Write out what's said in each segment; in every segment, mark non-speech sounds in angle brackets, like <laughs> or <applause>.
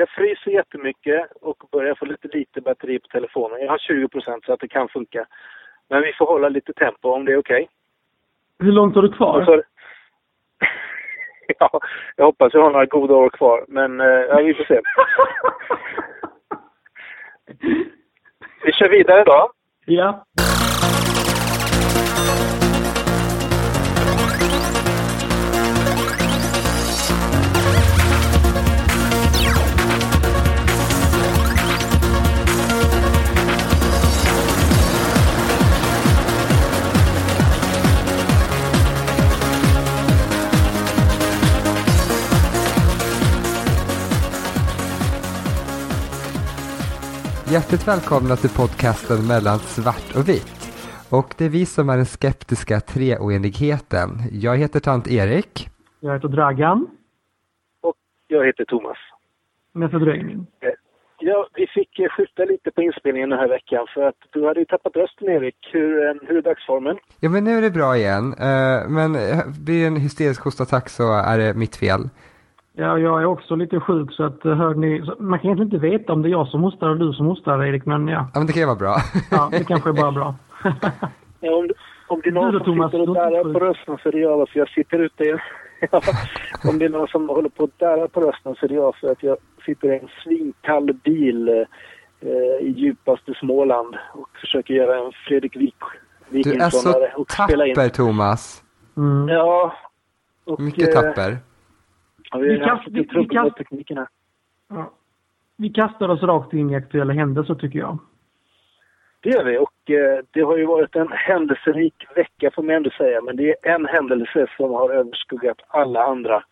jag fryser jättemycket och börjar få lite lite batteri på telefonen. Jag har 20 procent så att det kan funka. Men vi får hålla lite tempo om det är okej. Hur långt har du kvar? Så- <laughs> ja, jag hoppas jag har några goda år kvar. Men eh, ja, vi får se. <laughs> Vi kör vidare då. ja. Hjärtligt välkomna till podcasten mellan svart och vitt. Och det är vi som är den skeptiska treoenigheten. Jag heter tant Erik. Jag heter Dragan. Och jag heter Thomas. Med fördröjning. Ja, vi fick eh, skjuta lite på inspelningen den här veckan för att du hade ju tappat rösten Erik. Hur, eh, hur är dagsformen? Ja men nu är det bra igen. Eh, Men eh, blir det en hysterisk hostattack så är det mitt fel. Ja, jag är också lite sjuk så att eh, hör ni, man kan egentligen inte veta om det är jag som hostar och du som hostar Erik, men ja. Ja men det kan ju vara bra. Ja, det kanske är bara bra. Ja, om, om det är någon Du då, som Thomas, sitter och darrar på rösten så är det jag för jag sitter ute i... <laughs> Om det är någon som håller på att darra på rösten så är det jag för att jag sitter i en svinkall bil eh, i djupaste Småland och försöker göra en Fredrik Wik Du är så tapper Thomas. Mm. Ja. Och, Mycket eh, tapper. Ja, vi kast- vi- vi kast- tekniken här. Ja. Vi kastar oss rakt in i aktuella händelser tycker jag. Det gör vi och eh, det har ju varit en händelserik vecka får man ändå säga. Men det är en händelse som har överskuggat alla andra.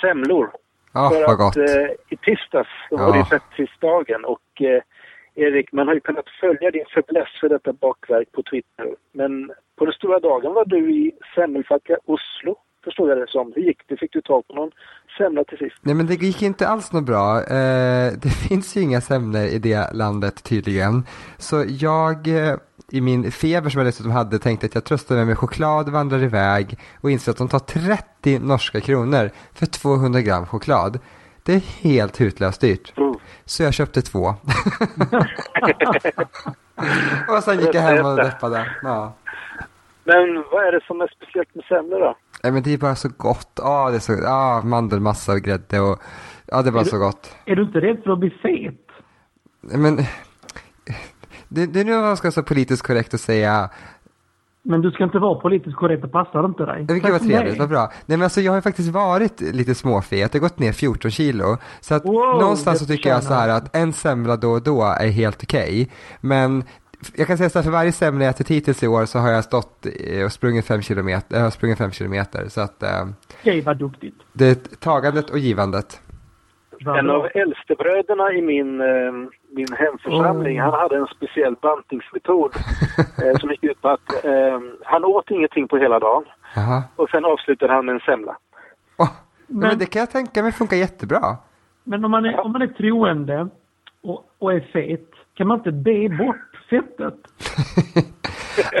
Semlor. Ja, För vad att gott. eh, i tisdags så var Ja. det fettisdagen och eh, Erik, man har ju kunnat följa din fäbless för detta bakverk på Twitter. Men på den stora dagen var du i semmelfacka Oslo, förstod jag det som. Hur gick det? Fick du tag på någon semla till sist? Nej men det gick inte alls något bra. Eh, <laughs> det finns ju inga semlor i det landet tydligen. Så jag eh, i min feber som jag dessutom hade tänkte att jag tröstar mig med choklad, vandrar iväg och inser att de tar 30 norska kronor för 200 gram choklad. Det är helt hutlöst dyrt. Mm. Så jag köpte två. <laughs> och sen gick jag hem och deppade. Ja. Men vad är det som är speciellt med semlor då? Nej men det är bara så gott. Ja, det är så, ja, mandelmassa och grädde och, ja det är bara Är du- så gott. Är du inte rädd för att bli fet? Nej, Men, det, det är nu man ska vara så politiskt korrekt och säga, Men du ska inte vara politiskt korrekt, det passar inte dig. vara för trevligt, vad bra. Nej men alltså jag har ju faktiskt varit lite småfet, jag har gått ner 14 kilo. Så att Wow, någonstans så tycker jag så här att en semla då och då är helt okej. Men jag kan säga så här, för varje semla jag ätit hittills i år så har jag stått och sprungit fem kilometer, jag har sprungit fem kilometer. Så att eh, Okej, vad duktigt. det är tagandet och givandet. En av äldstebröderna i min, eh, min hemförsamling, Oh. han hade en speciell bantningsmetod <laughs> eh, som gick ut på att eh, han åt ingenting på hela dagen Jaha. och sen avslutade han med en semla. Men, Men- men det kan jag tänka mig funkar jättebra. Men om man är, om man är troende och, och är fet, kan man inte be bort fettet? <laughs>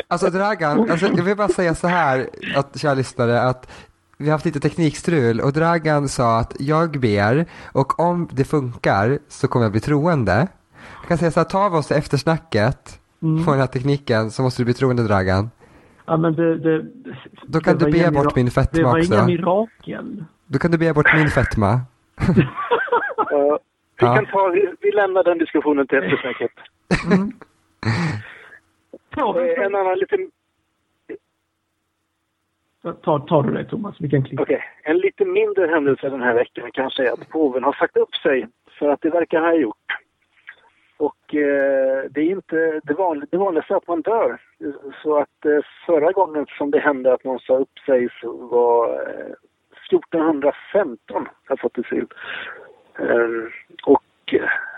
Alltså Dragan, alltså, jag vill bara säga så här, att, kära lyssnare, att vi har haft lite teknikstrul och Dragan sa att jag ber och om det funkar så kommer jag bli troende. Jag kan säga så här, tar vi oss eftersnacket Mm. på den här tekniken så måste du bli troende Dragan. Ja, men det, det, Då kan det du var be inga bort min fetma Det var också. inga mirakel. Då kan du be bort min fetma. <laughs> Eh, vi, Ja. kan ta, vi, vi lämnar den diskussionen till <laughs> eftersnacket. Mm. Ta, Eh, en annan liten, ta, tar du det Thomas, vi kan klippa. okej, en lite mindre händelse den här veckan kanske är att påven har sagt upp sig för att det verkar han ha gjort. Och eh, det är inte det vanliga, det vanligaste att man dör. Så att eh, förra gången som det hände att någon sa upp sig så var eh, 1415 har jag fått det till. Eh, och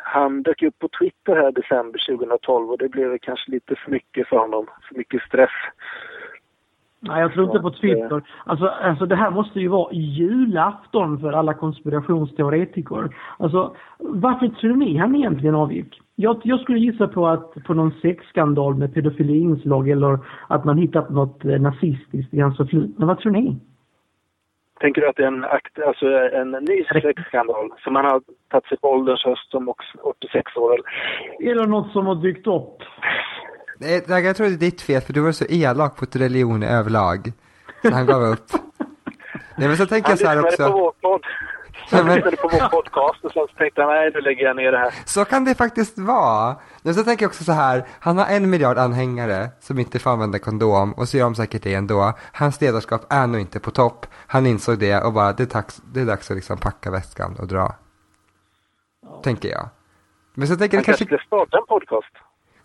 han dök upp på Twitter här i december 2012 och det blev kanske lite för mycket för honom. För mycket stress. Nej, jag tror inte på att, Twitter. Alltså, alltså det här måste ju vara julafton för alla konspirationsteoretiker. Alltså, varför tror ni han egentligen avgick? Jag, jag skulle gissa på att på någon sexskandal med pedofiliinslag eller att man hittat något eh, nazistiskt i hans förflutna. Vad tror ni? Tänker du att det är en, akt, alltså en ny sexskandal som man har tagit sig på ålderns höst som 86 år? Eller? Något som har dykt upp. Nej, jag tror det är ditt fel för du var så elak mot religion överlag. Så han gav upp. <laughs> Nej men så tänker jag så här också. Han lyssnade på vår podd. Han lyssnade på vår podcast och så tänkte han nej nu lägger jag ner det här. Så kan det faktiskt vara. Men så tänker jag också så här. Han har en miljard anhängare som inte får använda kondom och så gör de säkert det ändå. Hans ledarskap är nog inte på topp. Han insåg det och bara det är dags, det är dags att liksom packa väskan och dra. Ja. Tänker jag. Men så tänker han jag kanske... kanske starta en podcast.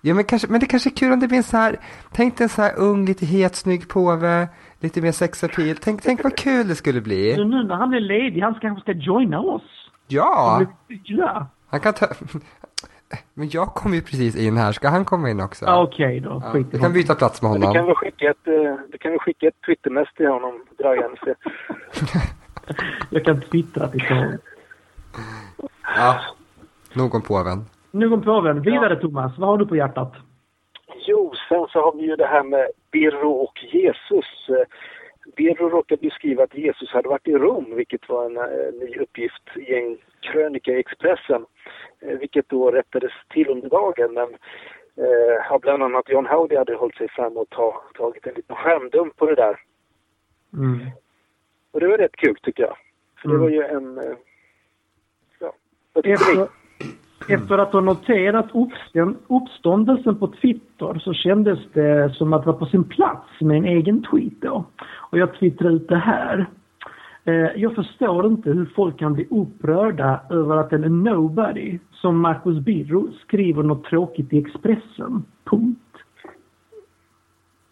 Ja men, kanske, men det kanske är kul om det blir en så här, tänk dig en så här ung, lite het, snygg påve, lite mer sexappeal. Tänk, tänk vad kul det skulle bli. Så nu när han är ledig, han kanske ska joina oss. Ja! Ja. Han kan ta... <laughs> Men jag kom ju precis in här, ska han komma in också? Ja, Okej då, Ja, du kan honom. byta plats med Men Du honom. kan väl skicka ett, eh, du kan väl skicka ett twittermess till honom, Dragan. så- <laughs> Jag kan twittra till honom. Ja. Nog om påven. Nu går påven. Vidare Thomas, vad har du på hjärtat? Jo, sen så har vi ju det här med Birro och Jesus. Eh, Birro råkade skriva att Jesus hade varit i Rom, vilket var en eh, ny uppgift i en krönika i Expressen. Eh, vilket då rättades till under dagen. Men eh, bland annat John Howdy hade hållit sig fram och ta, tagit en liten skärmdump på det där. Mm. Och det var rätt kul tycker jag. För det Mm. var ju en... Ja, vad tycker ni? Efter, efter att ha noterat uppstånd, uppståndelsen på Twitter så kändes det som att vara på sin plats med en egen tweet då. Och jag twittrade ut det här. Eh, Jag förstår inte hur folk kan bli upprörda över att en nobody som Marcus Birro skriver något tråkigt i Expressen. Punkt.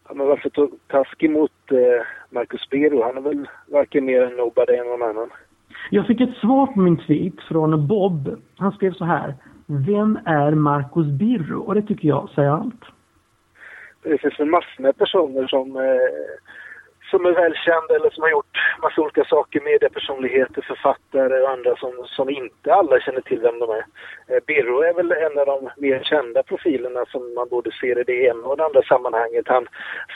Ja, men varför ta taskig mot eh, Marcus Bero? Han är väl varken mer en nobody än någon annan. Jag fick ett svar på min tweet från Bob. Han skrev så här. Vem är Marcus Birro? Och det tycker jag säger allt. Det finns väl massor med personer som, eh, som är välkända eller som har gjort massa olika saker, mediepersonligheter, författare och andra som, som inte alla känner till vem de är. Eh, Birro är väl en av de mer kända profilerna som man både ser i det ena och det andra sammanhanget. Han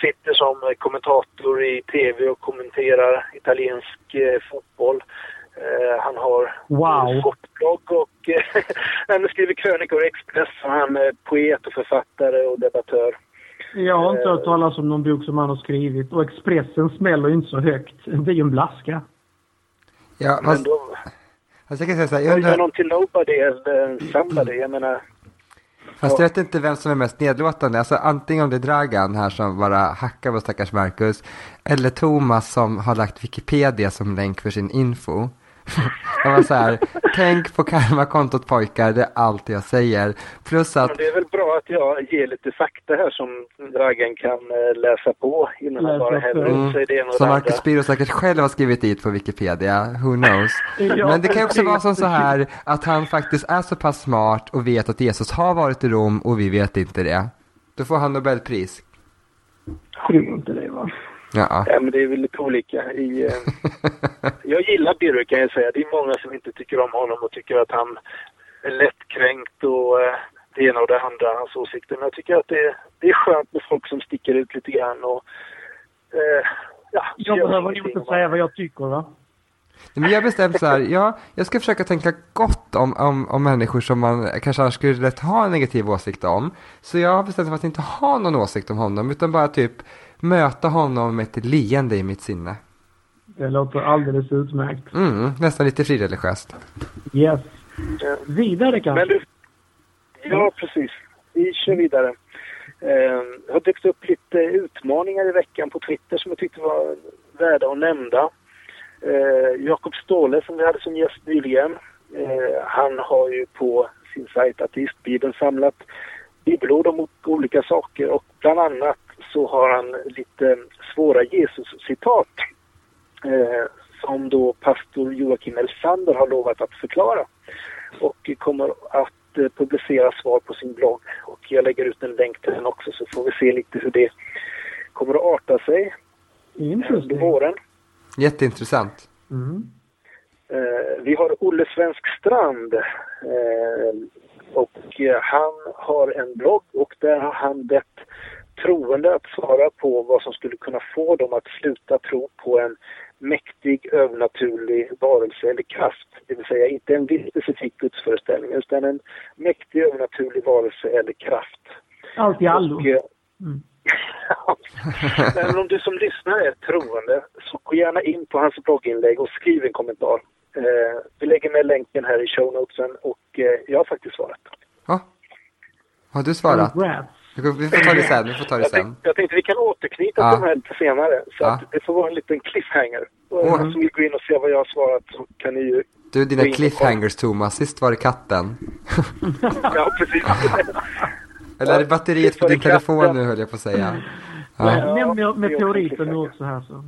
sitter som kommentator i tv och kommenterar italiensk eh, fotboll. Eh, han har Wow. en sportblogg och eh, <laughs> han skriver krönikor i Expressen. Han är poet och författare och debattör. Jag har inte hört talas om någon bok som han har skrivit och Expressen smäller ju inte så högt. Det är ju en blaska. Ja, Men fast, då fast jag kan säga så här, jag undrar, någon till nobody eller somebody. Jag menar, fast jag vet inte vem som är mest nedlåtande. Alltså antingen om det är Dragan här som bara hackar på stackars Marcus, eller Thomas som har lagt Wikipedia som länk för sin info. Jag var så här, tänk på karmakontot pojkar, det är allt jag säger. Plus att men det är väl bra att jag ger lite fakta här som Dragan kan eh, läsa på innan han bara häller ut sig och Som Marcus. Biro säkert själv har skrivit dit på Wikipedia, who knows. <laughs> Ja, Men det kan också vara som så här att han faktiskt är så pass smart och vet att Jesus har varit i Rom och vi vet inte det. Då får han Nobelpris. Tror inte det va? Ja. Ja, men det är väl lite olika. I, eh, <laughs> jag gillar Birro kan jag säga. Det är många som inte tycker om honom och tycker att han är lättkränkt och eh, det ena och det andra, hans åsikter. Men jag tycker att det, det är skönt med folk som sticker ut lite grann och eh, ja, Jag behöver inte säga vad jag tycker va? Men jag bestämt så här, ja, jag ska försöka tänka gott om, om, om människor som man kanske annars skulle lätt ha en negativ åsikt om. Så jag har bestämt mig för att inte ha någon åsikt om honom, utan bara typ möta honom med ett leende i mitt sinne. Det låter alldeles utmärkt. Mm, nästan lite frireligiöst. Yes. Vidare kanske? Men du, ja precis. Vi kör vidare. Eh, det har dykt upp lite utmaningar i veckan på Twitter som jag tyckte var värda att nämna. Eh, Jakob Ståhle som vi hade som gäst nyligen. Eh, han har ju på sin sajt Ateistbibeln samlat bibelord om olika saker och bland annat så har han lite svåra Jesus-citat eh, som då pastor Joakim Elsander har lovat att förklara och kommer att eh, publicera svar på sin blogg. Och jag lägger ut en länk till den också så får vi se lite hur det kommer att arta sig under våren. Jätteintressant. Mm. Eh, vi har Olle Svensk Strand eh, och eh, han har en blogg och där har han bett troende att svara på vad som skulle kunna få dem att sluta tro på en mäktig, övernaturlig varelse eller kraft. Det vill säga inte en viss specifik gudsföreställning utan en mäktig, övernaturlig varelse eller kraft. Allt i allo. Och, eh, Mm. <laughs> Men om du som lyssnare är troende så gå gärna in på hans blogginlägg och skriv en kommentar. Eh, vi lägger med länken här i show notesen och eh, jag har faktiskt svarat. Ja. Har du svarat? Congrats. Vi får ta det sen, vi får ta det Jag sen. tänkte, jag tänkte vi kan återknyta Ja. till de här lite senare. Så Ja. att det får vara en liten cliffhanger. Och om som vill gå in och se vad jag har svarat så kan ni ju... Du, dina cliffhangers Thomas, sist var det katten. <laughs> Ja, precis. <laughs> Eller är det batteriet på din telefon nu höll jag på att säga. <laughs> Men Ja. Ja, med- meteoriten nu också här så.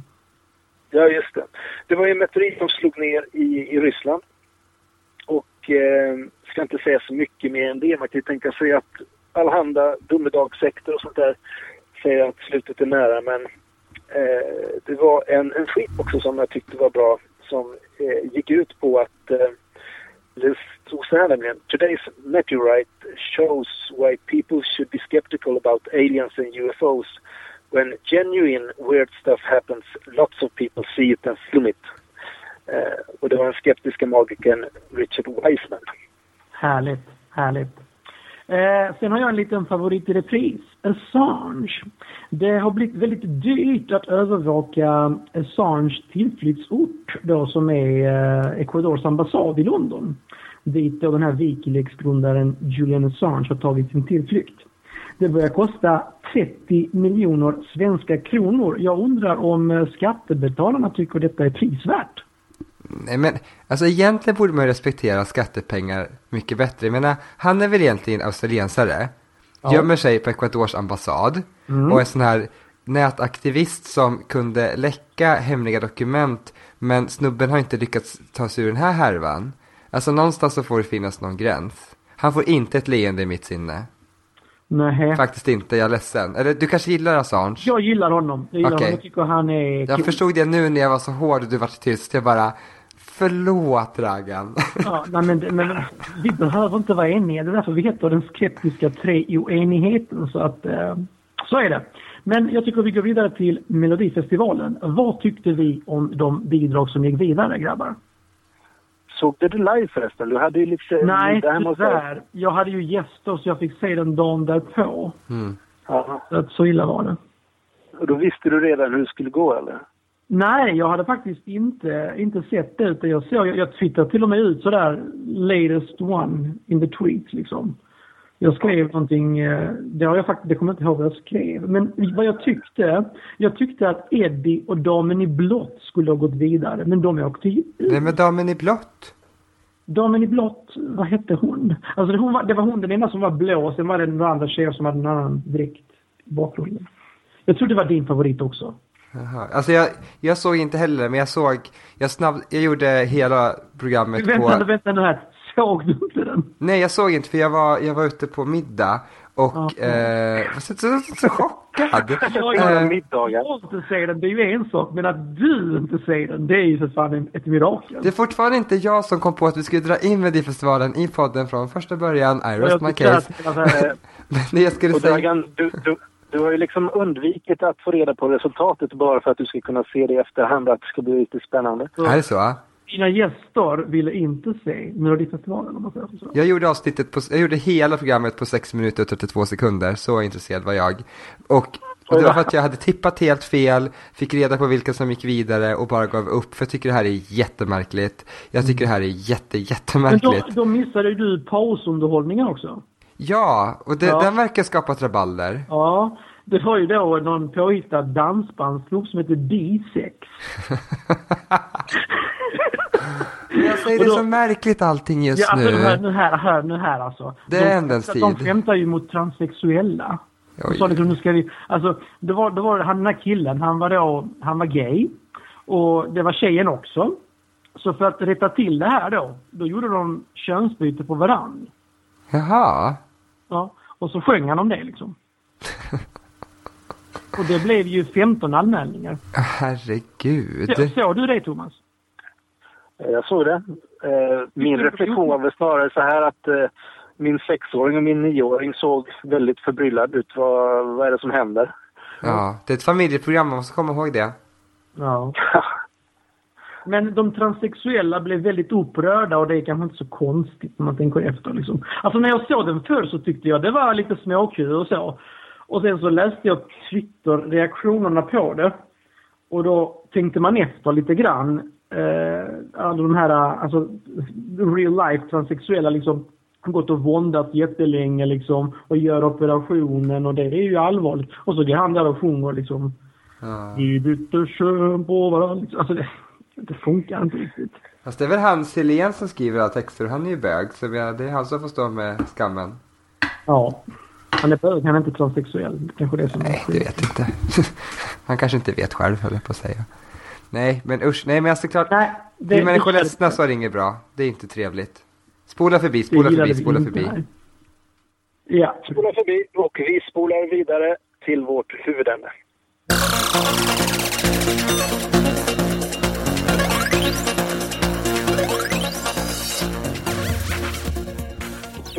Ja, just det. Det var ju en meteorit som slog ner i, i Ryssland. Och eh, ska inte säga så mycket mer än det. Man kan ju tänka sig att allehanda domedagssekter och sånt där säger att slutet är nära. Men eh, det var en, en skit också som jag tyckte var bra som eh, gick ut på att eh, så här nämligen. Today's meteorite shows why people should be skeptical about aliens and UFOs. When genuine weird stuff happens, lots of people see it and film it. Eh, och det var den Richard Wiseman. Härligt, härligt. Eh, sen har jag en liten favorit i repris. Assange. Det har blivit väldigt dyrt att övervaka Assange tillflyktsort då som är eh, Ecuadors ambassad i London. Dit då den här Wikileaks-grundaren Julian Assange har tagit sin tillflykt. Det börjar kosta 30 miljoner svenska kronor. Jag undrar om eh, skattebetalarna tycker detta är prisvärt? Nej men, alltså egentligen borde man respektera skattepengar mycket bättre. Jag menar, han är väl egentligen australiensare. Ja. Gömmer sig på Ecuadors ambassad. Mm. Och är sån här nätaktivist som kunde läcka hemliga dokument. Men snubben har inte lyckats ta sig ur den här härvan. Alltså någonstans så får det finnas någon gräns. Han får inte ett leende i mitt sinne. Nej. Faktiskt inte, jag är ledsen. Eller du kanske gillar Assange? Jag gillar honom. Jag gillar Okej. honom. Jag tycker han är Jag förstod det nu när jag var så hård och du var tyst. Jag bara, förlåt Dragan. Ja, nej, men, men vi behöver inte vara eniga. Det är därför vi heter den skeptiska treoenigheten. Så att, eh, så är det. Men jag tycker vi går vidare till Melodifestivalen. Vad tyckte vi om de bidrag som gick vidare, grabbar? Såg du det live förresten? Du hade ju lite... Nej, det här måste- tyvärr. Jag hade ju gäster så jag fick se den dagen därpå. Mm. Så, att så illa var det. Och då visste du redan hur det skulle gå eller? Nej, jag hade faktiskt inte, inte sett det. Utan jag, såg, jag, jag twittrade till och med ut sådär latest one in the tweet liksom. Jag skrev någonting, eh, det har jag faktiskt, det kommer jag inte ihåg vad jag skrev. Men vad jag tyckte, jag tyckte att Eddie och damen i blått skulle ha gått vidare. Men de åkte ju. Nej men damen i blått. Damen i blått, vad hette hon? Alltså det, hon var, det var hon den enda som var blå, sen var det några andra tjejer som hade en annan dräkt i bakgrunden. Jag tror det var din favorit också. Jaha. Alltså jag, jag såg inte heller, men jag såg, jag snabb, jag gjorde hela programmet Vänta, på, vänta nu här. Såg du inte den? nej jag såg inte för jag var, jag var ute på middag och, Ja. eh, så, så, så, så chockad. Jag Ja, Eh, middagar. Jag inte se den, det är ju en sak. Men att du inte ser den, det är ju för fan ett mirakel. det är fortfarande inte jag som kom på att vi skulle dra in Melodifestivalen i podden från första början, I rest my case. att- <laughs> Men det jag skulle säga, Dragan, du, har ju liksom undvikit att få reda på resultatet bara för att du ska kunna se det i efterhand, att det ska bli lite spännande. är det så? Dina gäster ville inte se Melodifestivalen om man säger så. Jag gjorde avsnittet på, jag gjorde hela programmet på 6 minuter och 32 sekunder, så intresserad var jag. Och, och det var för att jag hade tippat helt fel, fick reda på vilka som gick vidare och bara gav upp. För jag tycker det här är jättemärkligt. Jag tycker det här är jätte, Men då, jättemärkligt. då missade du pausunderhållningen också. Ja, och det, Ja. den verkar skapa rabalder. Ja, det var ju då någon påhittad dansbandsgrupp som hette D6. <laughs> Jag säger det är så märkligt allting just Ja, alltså nu. här, nu här, här, nu här alltså. Det är de, ändens De skämtar ju mot transsexuella. Oj. Sa liksom, nu ska vi, alltså, det var, det var han den här killen, han var då, han var gay. Och det var tjejen också. Så för att rätta till det här då, då gjorde de könsbyte på varann. Jaha. Ja, och så sjöng han om det liksom. <laughs> Och det blev ju 15 anmälningar. Herregud. Så, såg du det Thomas? Eh, Jag såg det. Eh, Min reflektion var väl snarare så här att eh, min sexåring och min nioåring såg väldigt förbryllad ut. Vad, vad är det som händer? Ja, det är ett familjeprogram, man måste komma ihåg det. Ja. <laughs> men de transsexuella blev väldigt upprörda och det är kanske inte så konstigt när man tänker efter. Liksom. Alltså när jag såg den förr så tyckte jag det var lite småkul och så. Och sen så läste jag Twitter-reaktionerna på det. Och då tänkte man efter lite grann. Eh, alla de här, alltså real life transsexuella liksom gått och våndats jättelänge liksom och gör operationen och det, det är ju allvarligt. Och så går han där och sjunger liksom Ja. Vi bytte kön på varandra. Alltså det, det funkar inte riktigt. Fast det är väl Hans Helén som skriver alla texter och han är ju bög så vi- det är han som får stå med skammen. Ja. Han är bög, han är inte transsexuell. Kanske det som är Nej, det vet inte. <laughs> han kanske inte vet själv höll jag på att säga. Nej, men usch. Nej, men alltså klart. Nej, Blir människor det- ledsna så är det inget bra. Det är inte trevligt. Spola förbi, det spola förbi, vi spola inte, förbi. nej. Ja. Spolar förbi och vi spolar vidare till vårt huvudämne.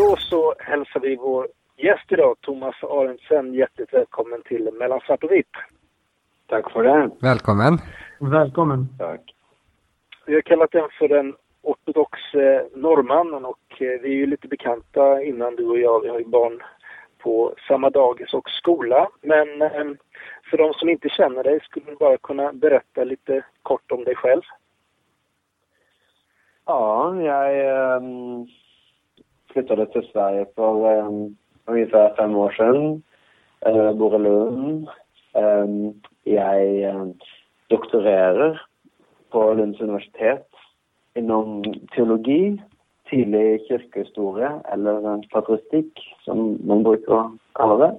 Då så hälsar vi vår gäst idag, Thomas Arendtsen, hjärtligt välkommen till Mellan svart och vitt. Tack för det. Välkommen. Välkommen. Tack. Vi har kallat den för den ortodox eh, norrmannen och eh, vi är ju lite bekanta innan du och jag. Vi har ju barn på samma dagis och skola. Men eh, för de som inte känner dig skulle du bara kunna berätta lite kort om dig själv. Ja, jag ehm, flyttade till Sverige för um, ungefär fem år sedan. Uh, bor i Lund. Um, jag um, doktorerar på Lunds universitet inom teologi, tidlig kyrkohistoria eller patristik som man brukar kalla det.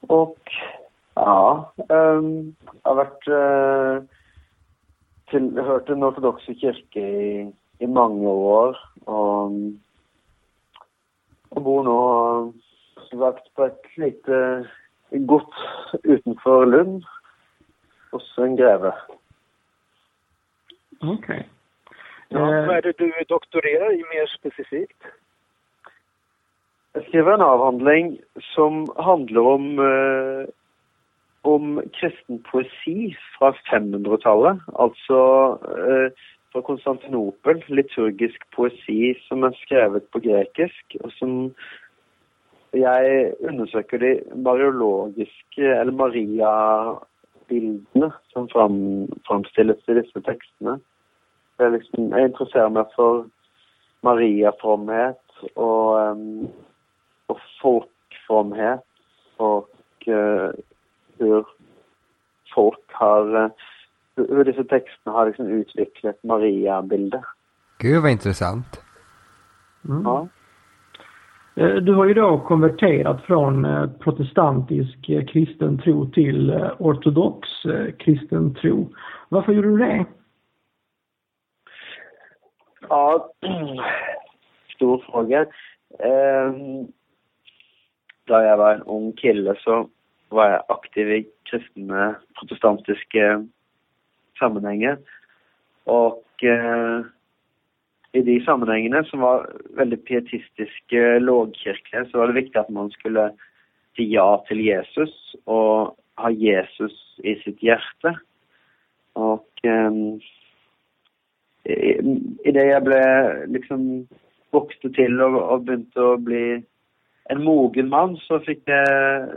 Och ja, um, jag har varit eh, tilhørt den ortodokse kirke i, i mange år. Og, og bor nå som sagt på et lite gods utenfor Lund, hos en greve. Okej. Ja, Eh, vad är det du doktorerar i mer specifikt? Jeg skriver en avhandling som handler om, eh, om kristen poesi fra 500-tallet. Altså eh, fra Konstantinopel. Liturgisk poesi som er skrevet på grekisk, og som jeg undersøker de mariologiske, eller Maria-bildene som fram, framstilles i disse tekstene. Jeg, liksom, jeg interesserer meg for Maria-fromhet og um, og folkfromhet och uh, eh, hur folk har, uh, hur dessa texterna har liksom utvecklat Maria-bilder. Gud vad intressant. mm. Ja. Eh, Du har ju då konverterat från eh, protestantisk eh, kristen tro till ortodox kristen tro. Varför gjorde du det? Ja, <clears throat> stor fråga. Ehm, da jeg var en ung kille, så var jeg aktiv i kristne protestantiske sammanhanget. Och eh, i de sammanhangen som var väldigt pietistiska, eh, lågkyrkliga, så var det viktigt att man skulle säga ja till Jesus och ha Jesus i sitt hjärta. Och eh, i, i det jag blev liksom vokste till och, och började att bli en mogen man så fick jag,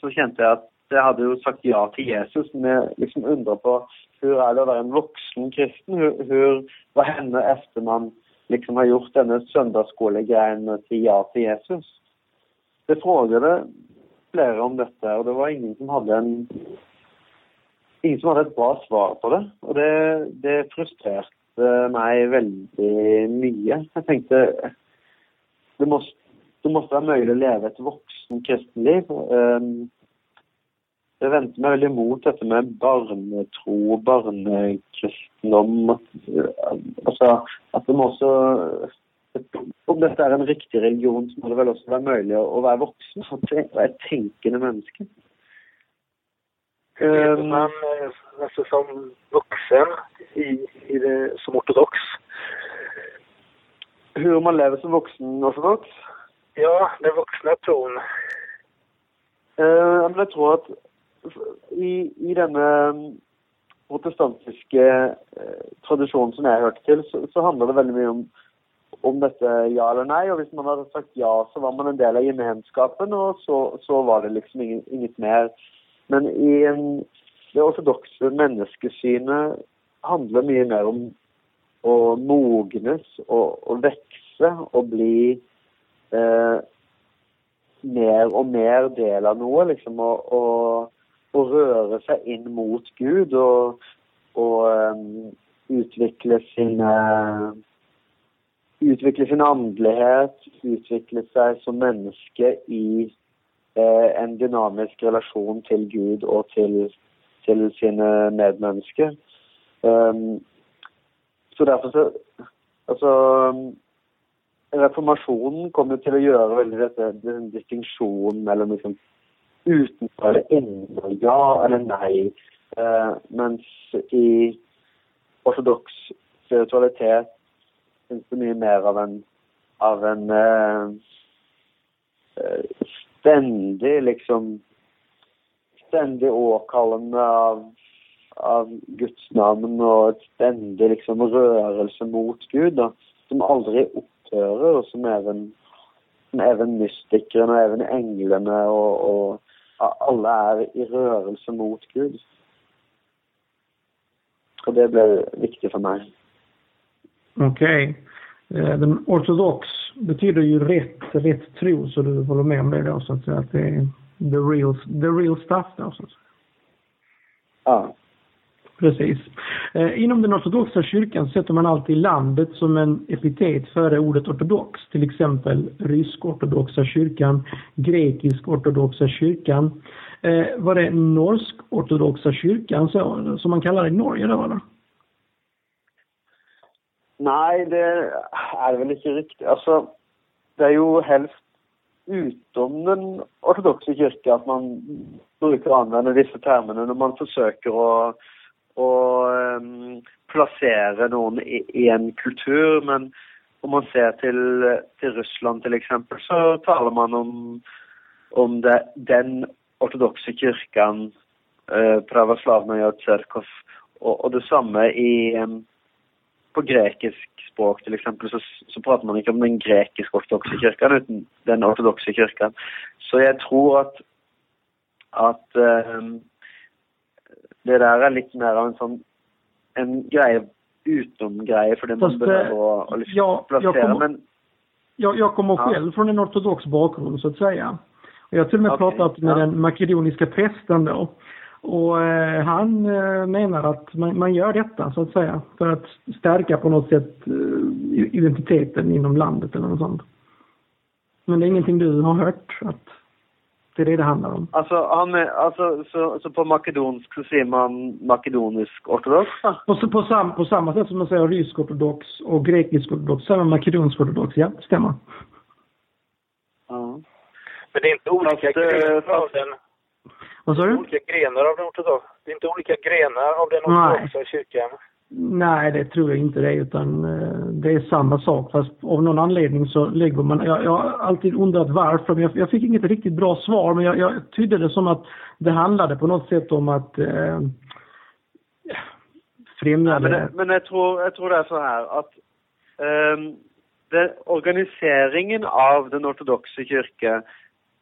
Så kände jag att jag jeg hadde jo sagt ja til Jesus, men jeg liksom undrer på hur är det att vara en vuxen kristen? Hur, hur, vad händer efter man liksom har gjort denne söndagsskolegrejen med att säga ja till Jesus? Det frågade flera om detta och det var ingen som hade en ingen som hade ett bra svar på det. Och det, det frustrerade mig väldigt mycket. Jag tänkte det måste, det måste vara möjligt att leva ett vuxen kristenliv. Um, ehm, jeg vendte meg veldig imot dette med barnetro, barnekristendom. Altså, at det må også Om dette er en riktig religion, så må det vel også være mulig å, være voksen og være et tenkende menneske. Man eh, alltså, som vuxen i, i det, som ortodox? Hur man lever som voksen ortodoks? Ja, den vuxna tron. Eh, men jeg tror at i, i denne mm, protestantiske eh, tradisjonen som jeg hørte til, så, så handler det veldig mye om, om dette ja eller nei. Og hvis man hadde sagt ja, så var man en del av gemenskapen, og så, så var det liksom ingen, inget mer. Men i en, det ortodokse menneskesynet handler mye mer om å modnes og, og vokse og bli eh, mer og mer del av noe, liksom. Og, og, och röra sig in mot Gud och, och eh, um, utveckla sin eh, Utvikle sin andlighet, utveckla sig som människa i uh, en dynamisk relation till Gud och till, till sina medmänniskor. Um, så därför så alltså, reformationen kom jo til å gjøre veldig dette, den liksom utenfor ändå ja eller nej. Uh, Men i ortodox spiritualitet finns det mycket mer av en, av en uh, ständig liksom ständig åkallande av, av Guds namn och ett ständig liksom rörelse mot Gud, då, som aldrig upphör och som även, som även mystikerna og even englene och, og alle er i rørelse mot Gud. Og det ble viktig for meg. Okej. Okay. Den ortodox betyder ju rätt, rätt tro, så du håller med om det då, så att säga, att det är the real, the real stuff då, så att säga. Ja. Precis. Eh, inom den ortodoxa kyrkan sätter man alltid landet som en epitet före ordet ortodox. Till exempel rysk-ortodoxa kyrkan, grekisk-ortodoxa kyrkan. Eh, var det norsk-ortodoxa kyrkan som man kallar det i Norge då eller? Nej, det är väl inte riktigt. Alltså, det är ju helst utom den ortodoxa kyrkan att man brukar använda vissa termer när man försöker att å um, plassere noen i, i, en kultur. Men om man ser til, til Russland f.eks., så taler man om, om det, den ortodokse kirken, eh, uh, Pravoslavnaja Tsjerkov, og, og, det samme i um, på grekisk språk till exempel så, så prater man ikke om den grekisk-ortodokse kirken uten den ortodokse kirken. Så jeg tror at, at um, det der er litt mer av en sånn en greie utom-greie for det man behöver å, å liksom ja, placera. Jag kommer, men, jag, jag kommer Ja. själv från en ortodox bakgrund så att säga. Och jag har till och med Okej, pratat med ja. den makedoniska prästen då. Och eh, han eh, menar att man, man gör detta så att säga för att stärka på något sätt eh, identiteten inom landet eller något sånt. Men det är ingenting du har hört att det är det det handlar om? altså, han er, altså, så, så på makedonsk så sier man makedonisk-ortodoks, da? Och så på, sam, på samma sätt som man säger rysk-ortodox och grekisk-ortodox så är man makedonsk-ortodox, ja, stämmer. Ja. Men det är inte olika Fast, eh, grenar av fast- den, Vad sa du? olika grenar av den ortodoxa, det är inte olika grenar av den Nej. ortodoxa kyrkan. Nej, det tror jag inte det utan eh, det är samma sak fast av någon anledning så lägger man, jag, jag har alltid undrat varför men jag, jag fick inget riktigt bra svar men jag, jag tydde det som att det handlade på något sätt om att eh, främja men, det. men jeg, tror, jeg tror det er sånn her at ehm, det, organiseringen av den ortodokse kirke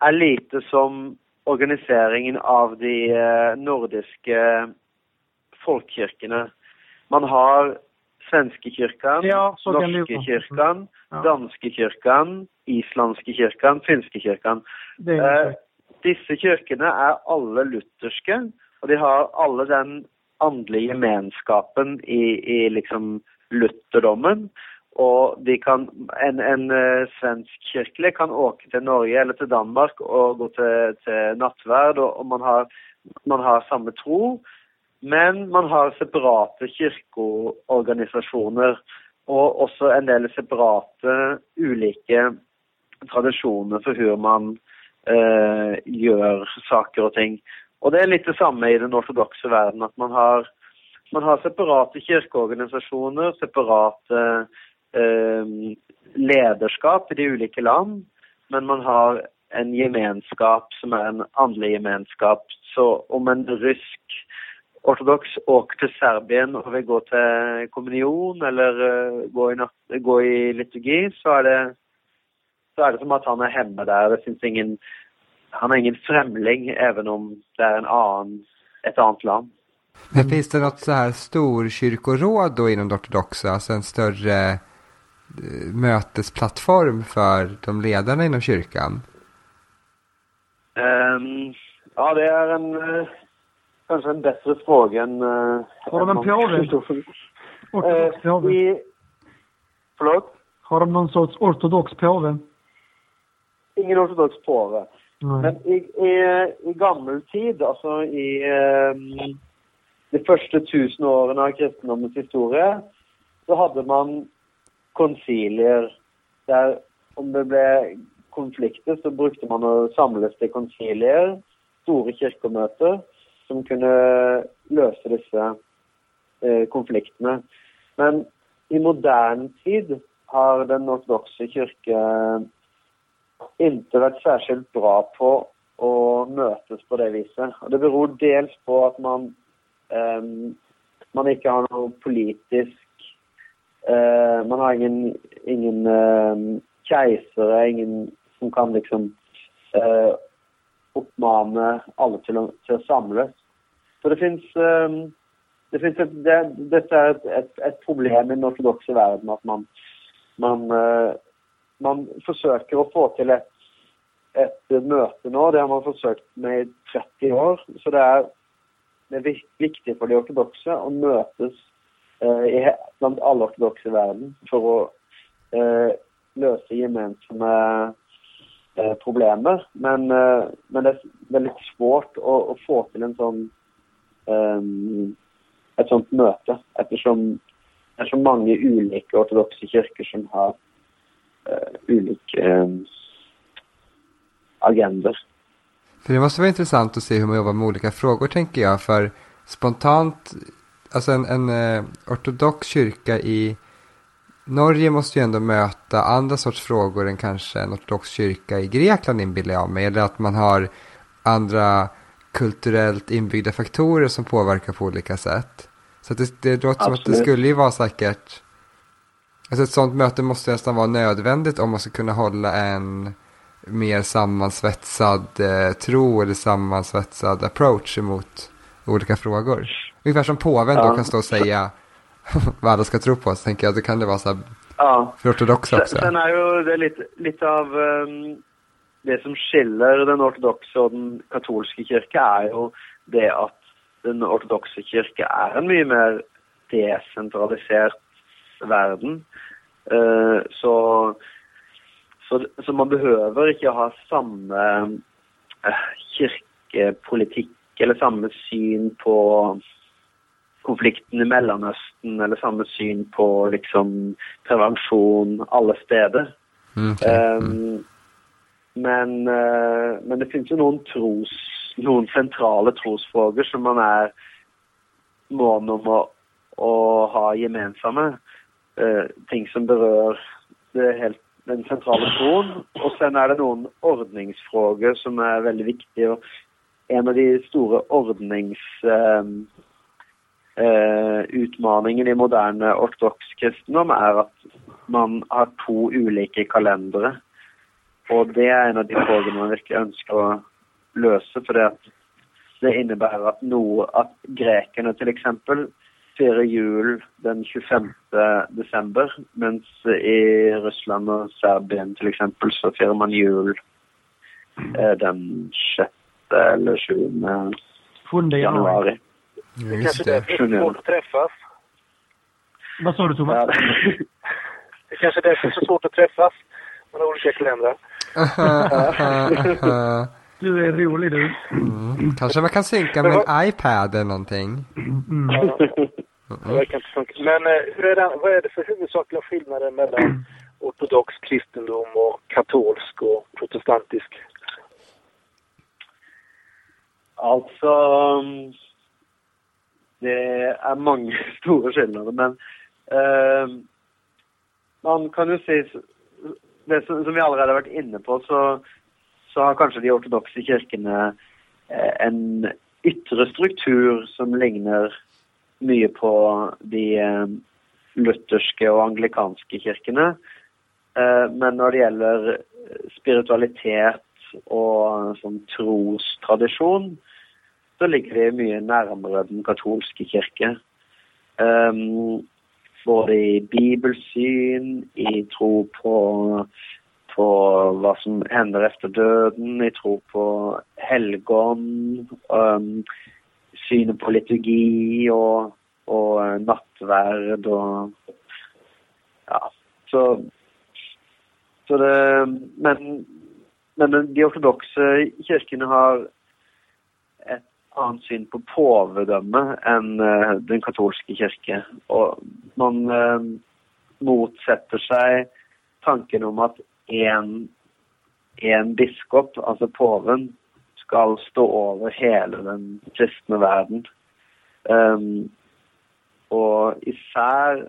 er lite som organiseringen av de eh, nordiske folkekirkene. Man har svenskekirken, Ja, så kan det jo norske være. kirken, Ja, kirken, islandske kirken, finske kirken. det är Eh, disse kirkene er alle lutherske, og de har alle den åndelige gemenskapen i, i liksom lutherdommen. Og de kan, en, en eh, svensk kirkelig kan åke til Norge eller til Danmark og gå til, til nattverd, og, og man, har, man har samme tro. Men man har separate kirkeorganisasjoner og også en del separate ulike tradisjoner for hvordan man eh, gjør saker og ting. Og det er litt det samme i den ortodokse verden, at man har, man har separate kirkeorganisasjoner, separate eh, lederskap i de ulike land, men man har en gemenskap som er en andlig gemenskap. Så om en rysk ortodoks åker til Serbien og vil gå til kommunion eller eh, gå, i, gå i liturgi, så er, det, så er det som at han er hjemme der. Det finnes ingen, han er ingen fremling, även om det er en annen, et annet land. Men finns det något så här storkyrkoråd då inom det ortodoxa, alltså en större eh, mötesplattform för de ledarna inom kyrkan? Ehm, ja, det er en, kanskje en bedre fråga enn eh, Har de en påve? Ortodox Eh, påve? i, Förlåt? Har de någon sorts ortodox påve? Ingen ortodox påve. Nej. Men i, i, i gammel tid, altså i eh, de første tusen årene av kristendommens historie, så hadde man konsilier der om det ble konflikter, så brukte man å samles til konsilier, store kirkemøter, som kunne løse disse eh, konfliktene. Men i moderne tid har den ortodokse kirke inte vært särskilt bra på å møtes på det viset. Og det beror dels på at man, ehm, man ikke har noe politisk eh, Man har ingen, ingen ehm, keisere, ingen som kan liksom eh, oppmane alle til å, til å samles. Så det finns, ehm, det finns ett det, detta är ett, ett, ett problem i den ortodoxa världen att man, man eh, man försöker att få till ett, ett möte nu. Det har man försökt med i 30 år. Så det är det är viktigt för de ortodoxa att mötas eh, i, bland alla ortodoxa världen i att for å eh, løse eh. Men, eh, men det är väldigt svårt att, att, få till en sån Ehm, et sånt møte, ettersom det er så mange ulike ortodokse kirker som har eh, uh, ulike um, agendor. För det måste vara intressant att se hur man jobbar med olika frågor tänker jag. För spontant, alltså en, en uh, ortodox kyrka i Norge måste ju ändå möta andra sorts frågor än kanske en ortodox kyrka i Grekland inbillar jag mig. Eller att man har andra kulturellt inbyggda faktorer som påverkar på olika sätt. Så att det, det låter som att det Absolut. skulle ju vara säkert Alltså ett sånt möte måste nästan vara nödvändigt om man ska kunna hålla en mer sammansvetsad eh, tro eller sammansvetsad approach emot olika frågor. Ungefär som påven då Ja. kan stå och säga <laughs> vad alla ska tro på, så tänker jag då kan det vara så här Ja. för ortodoxa också. sen er jo det litt, litt av ehm, Det som skiller den ortodokse og den katolske kirke, er jo det at den ortodokse kirke er en mye mer desentralisert verden. Eh, så, så, så man behøver ikke ha samme eh, kirkepolitikk eller samme syn på konflikten i Mellomøsten eller samme syn på liksom prevensjon alle steder. Mm, okej. Men, eh, men det finns ju noen tros, noen sentrale trosfrågor som man er mån om å, å ha gemensamme. Eh, ting som berör det helt, den centrala tron. Och sen är det någon ordningsfrågor som är väldigt viktiga. Och en av de stora ordnings... Eh, eh utmaningen i modern ortodox kristendom är att man har två olika kalendrar. Og det er en av de frågene man virkelig ønsker å løse. For det, det innebærer at, noe, at grekerne f.eks. feirer jul den 25. desember, mens i Russland og Serbien f.eks. så feirer man jul eh, den 6. eller 7. 7 januari. januari. Ja, Det är kanske det. därför är svårt att träffas. Vad sa du Thomas? <laughs> Det är kanske därför det är så svårt att träffas. Man har olika kalendrar. <laughs> Du är rolig du. mm. Kanske man kan synka med en iPad eller någonting. Mm. Ja, det verkar inte funka. Men eh, hur är det, vad är det för huvudsakliga skillnader mellan ortodox kristendom och katolsk och protestantisk? Altså um, Det er mange <laughs> store skillnader, men eh, man kan jo si det som, som vi allerede har vært inne på, så, så har kanskje de ortodokse kirkene eh, en, ytre struktur som ligner mye på de eh, lutherske og anglikanske kirkene. Eh, men når det gjelder spiritualitet og eh, sånn trostradisjon, så ligger de mye nærmere den katolske kirke. Um, både i bibelsyn, i tro på, på vad som händer efter döden, i tro på helgon, um, synen på liturgi och, och eh, nattvärd och Ja. Så, så det Men, men de ortodoxa kyrkorna har annet syn på påvedömet enn uh, den katolske kirke. Og man eh, uh, motsetter seg tanken om at én biskop, altså påven, skal stå over hele den kristne verden. Um, ehm, og især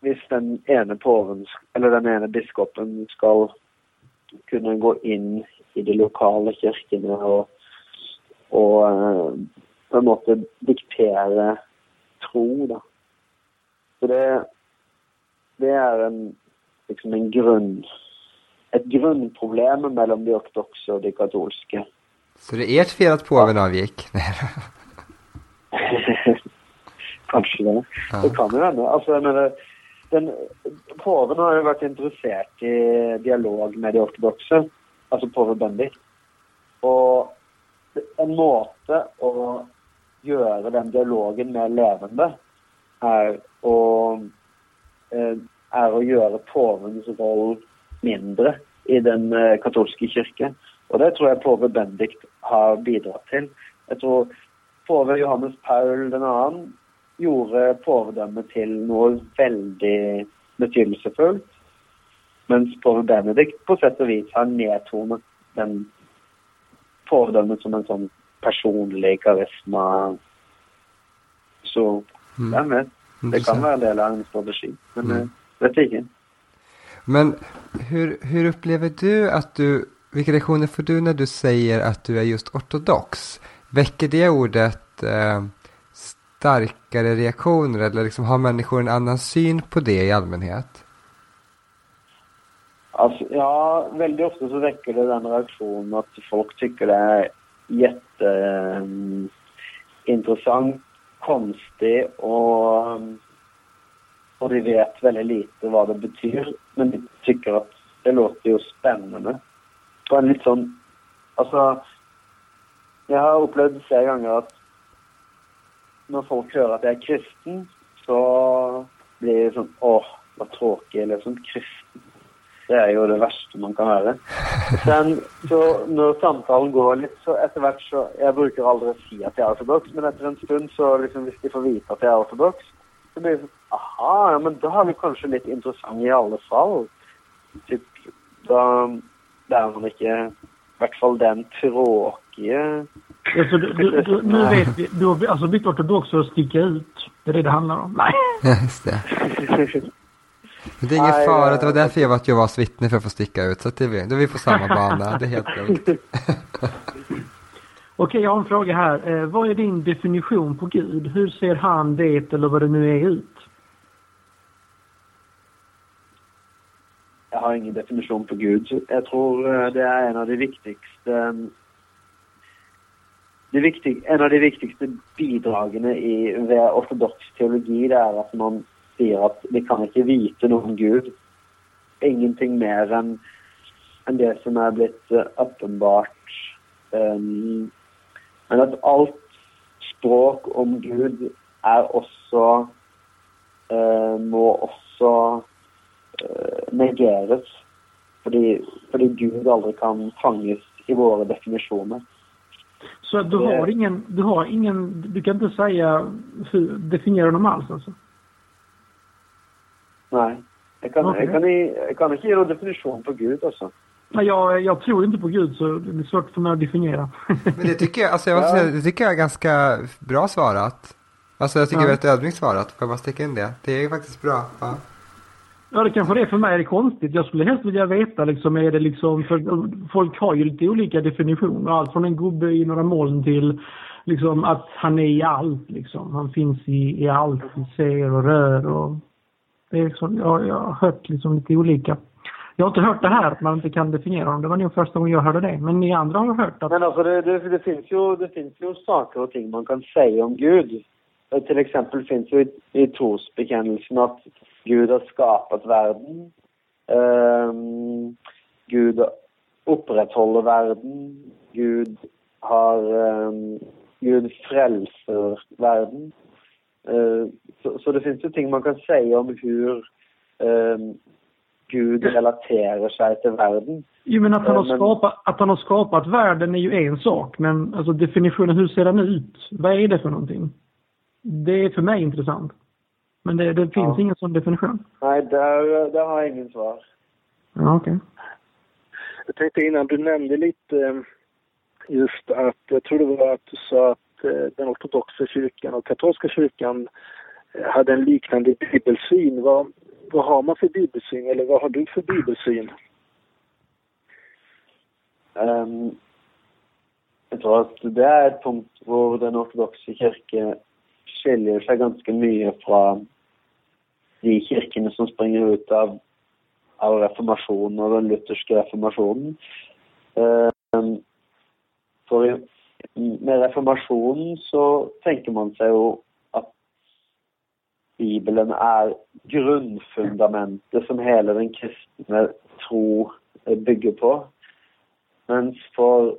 hvis den ene påven, eller den ene biskopen, skal kunne gå inn i de lokale kirkene og og eh, på en måte diktere tro, da. Så det, det er en, liksom en grunn et grunnproblem mellom de ortodokse og de katolske. Så det är ert fel att påven avgick? Kanskje det. Ja. Det kan jo hende. Altså, jeg mener, den, Påven har jo vært interessert i dialog med de ortodokse, altså påve Bendik. Og en måte å gjøre den dialogen mer levende er å, eh, er å gjøre påvens rolle mindre i den eh, katolske kirke. Og det tror jeg påve Bendikt har bidratt til. Jeg tror påve Johannes Paul 2. gjorde påvedømmet til noe veldig betydelsesfullt. Mens påve Benedikt på sett og vis har nedtonet den pådømmet som en sånn personlig karisma. Så mm. hvem vet? Det kan være en del av en strategi, men mm. vet ikke. Men hur, hur upplever du att du, vilka reaktioner får du när du säger att du är just ortodox? Väcker det ordet eh, starkare reaktioner eller liksom har människor en annan syn på det i allmänhet? Alltså, ja, väldigt ofta så väcker det den reaktionen att folk tycker det är jätteintressant, ehm, konstigt och, ehm, och de vet väldigt lite vad det betyder. Men de tycker att det låter ju spännande. På en lite sån... Alltså, jag har upplevt flera gånger att när folk hör att jag är kristen, så blir det sånn Åh, vad tråkig. Eller sånn kristen. Det er jo det verste man kan være. Sen, så når samtalen går litt, så etter hvert så Jeg bruker aldri å si at jeg er ortodoks, men etter en stund, så liksom hvis de får vite at jeg er ortodoks, så blir det sånn Aha, ja, men da er vi kanskje litt interessant i alle fall. Typ, da, er man ikke i hvert fall den tråkige Ja, så du, du, du, nu vet vi, du har alltså blivit ortodox att sticka ut. Det är det det handlar om. Nej. <laughs> Just det. <laughs> Men det är ingen Aj, fara, det var därför jag var ett Jehovas vittne för att få sticka ut. Så det är vi, då är vi på samma <laughs> bana, det är helt lugnt. Okej, jag har en fråga här. Eh, vad är din definition på Gud? Hur ser han det, eller vad det nu är, ut? Jag har ingen definition på Gud. Jag tror eh, det är en av de viktigaste det viktig, en av de viktigaste bidragen i ortodox teologi det er at man sier at vi kan ikke vite noe om Gud. Ingenting mer enn en det som er blitt åpenbart. Eh, um, men at alt språk om Gud er også uh, Må også uh, negeres. Fordi, fordi, Gud aldri kan fanges i våre definisjoner. Så du har ingen, du har ingen, du kan inte säga, definiera dem alls alltså? Nei. Jeg kan, okay. jeg, kan, jeg kan, ikke gi noen definisjon på Gud, alltså. Nej, jag, jag tror inte på Gud så det är svårt för mig att definiera. Men det tycker jag, alltså jag måste säga, det tycker jag är ganska bra svarat. Alltså jag tycker ja. det är väldigt ödmjukt svarat. Får jag bara sticka in det? Det är faktiskt bra. Ja. Ja, det kanske det är. För mig är det konstigt. Jag skulle helst vilja veta liksom, är det liksom, för folk har ju lite olika definitioner. Allt från en gubbe i några moln till liksom att han är i allt liksom. Han finns i, i allt ser och rör och det är liksom- så, jag, jag har hört liksom lite olika. Jag har inte hört det här att man inte kan definiera honom. Det var nog första gången jag hörde det. Men ni andra har hört att... Men alltså det, det, det, finns ju, det finns ju saker och ting man kan säga om Gud. Eh, till exempel finns ju i, i trosbekännelsen att Gud har skapat världen. Um, Gud upprätthåller världen. Gud har um, Gud frälser världen. Uh, så, så, det finns ju ting man kan säga om hur um, Gud relaterar sig till världen. Jo, men att han, har men... skapat, att han har skapat världen är ju en sak, men alltså definitionen, hur ser den ut? Vad är det för någonting? Det är för mig intressant. Men det, det finns ja. ingen sån definition. Nej, där, där har jag ingen svar. Ja, okej. Okay. Jag tänkte innan, du nämnde lite eh, just att, jag tror det var att du sa att eh, Eh, den ortodoxa kyrkan och katolska kyrkan eh, hade en liknande bibelsyn. Vad, vad har man för bibelsyn eller vad har du för bibelsyn? Um, jag tror att det är ett punkt där den ortodoxa kyrkan skiljer sig ganska mycket från de kyrkorna som springer ut av, av reformationen och den lutherska reformationen. Um, ehm, för med reformationen så tänker man sig ju att Bibeln är grundfundamentet som hela den kristna tro bygger på. Men för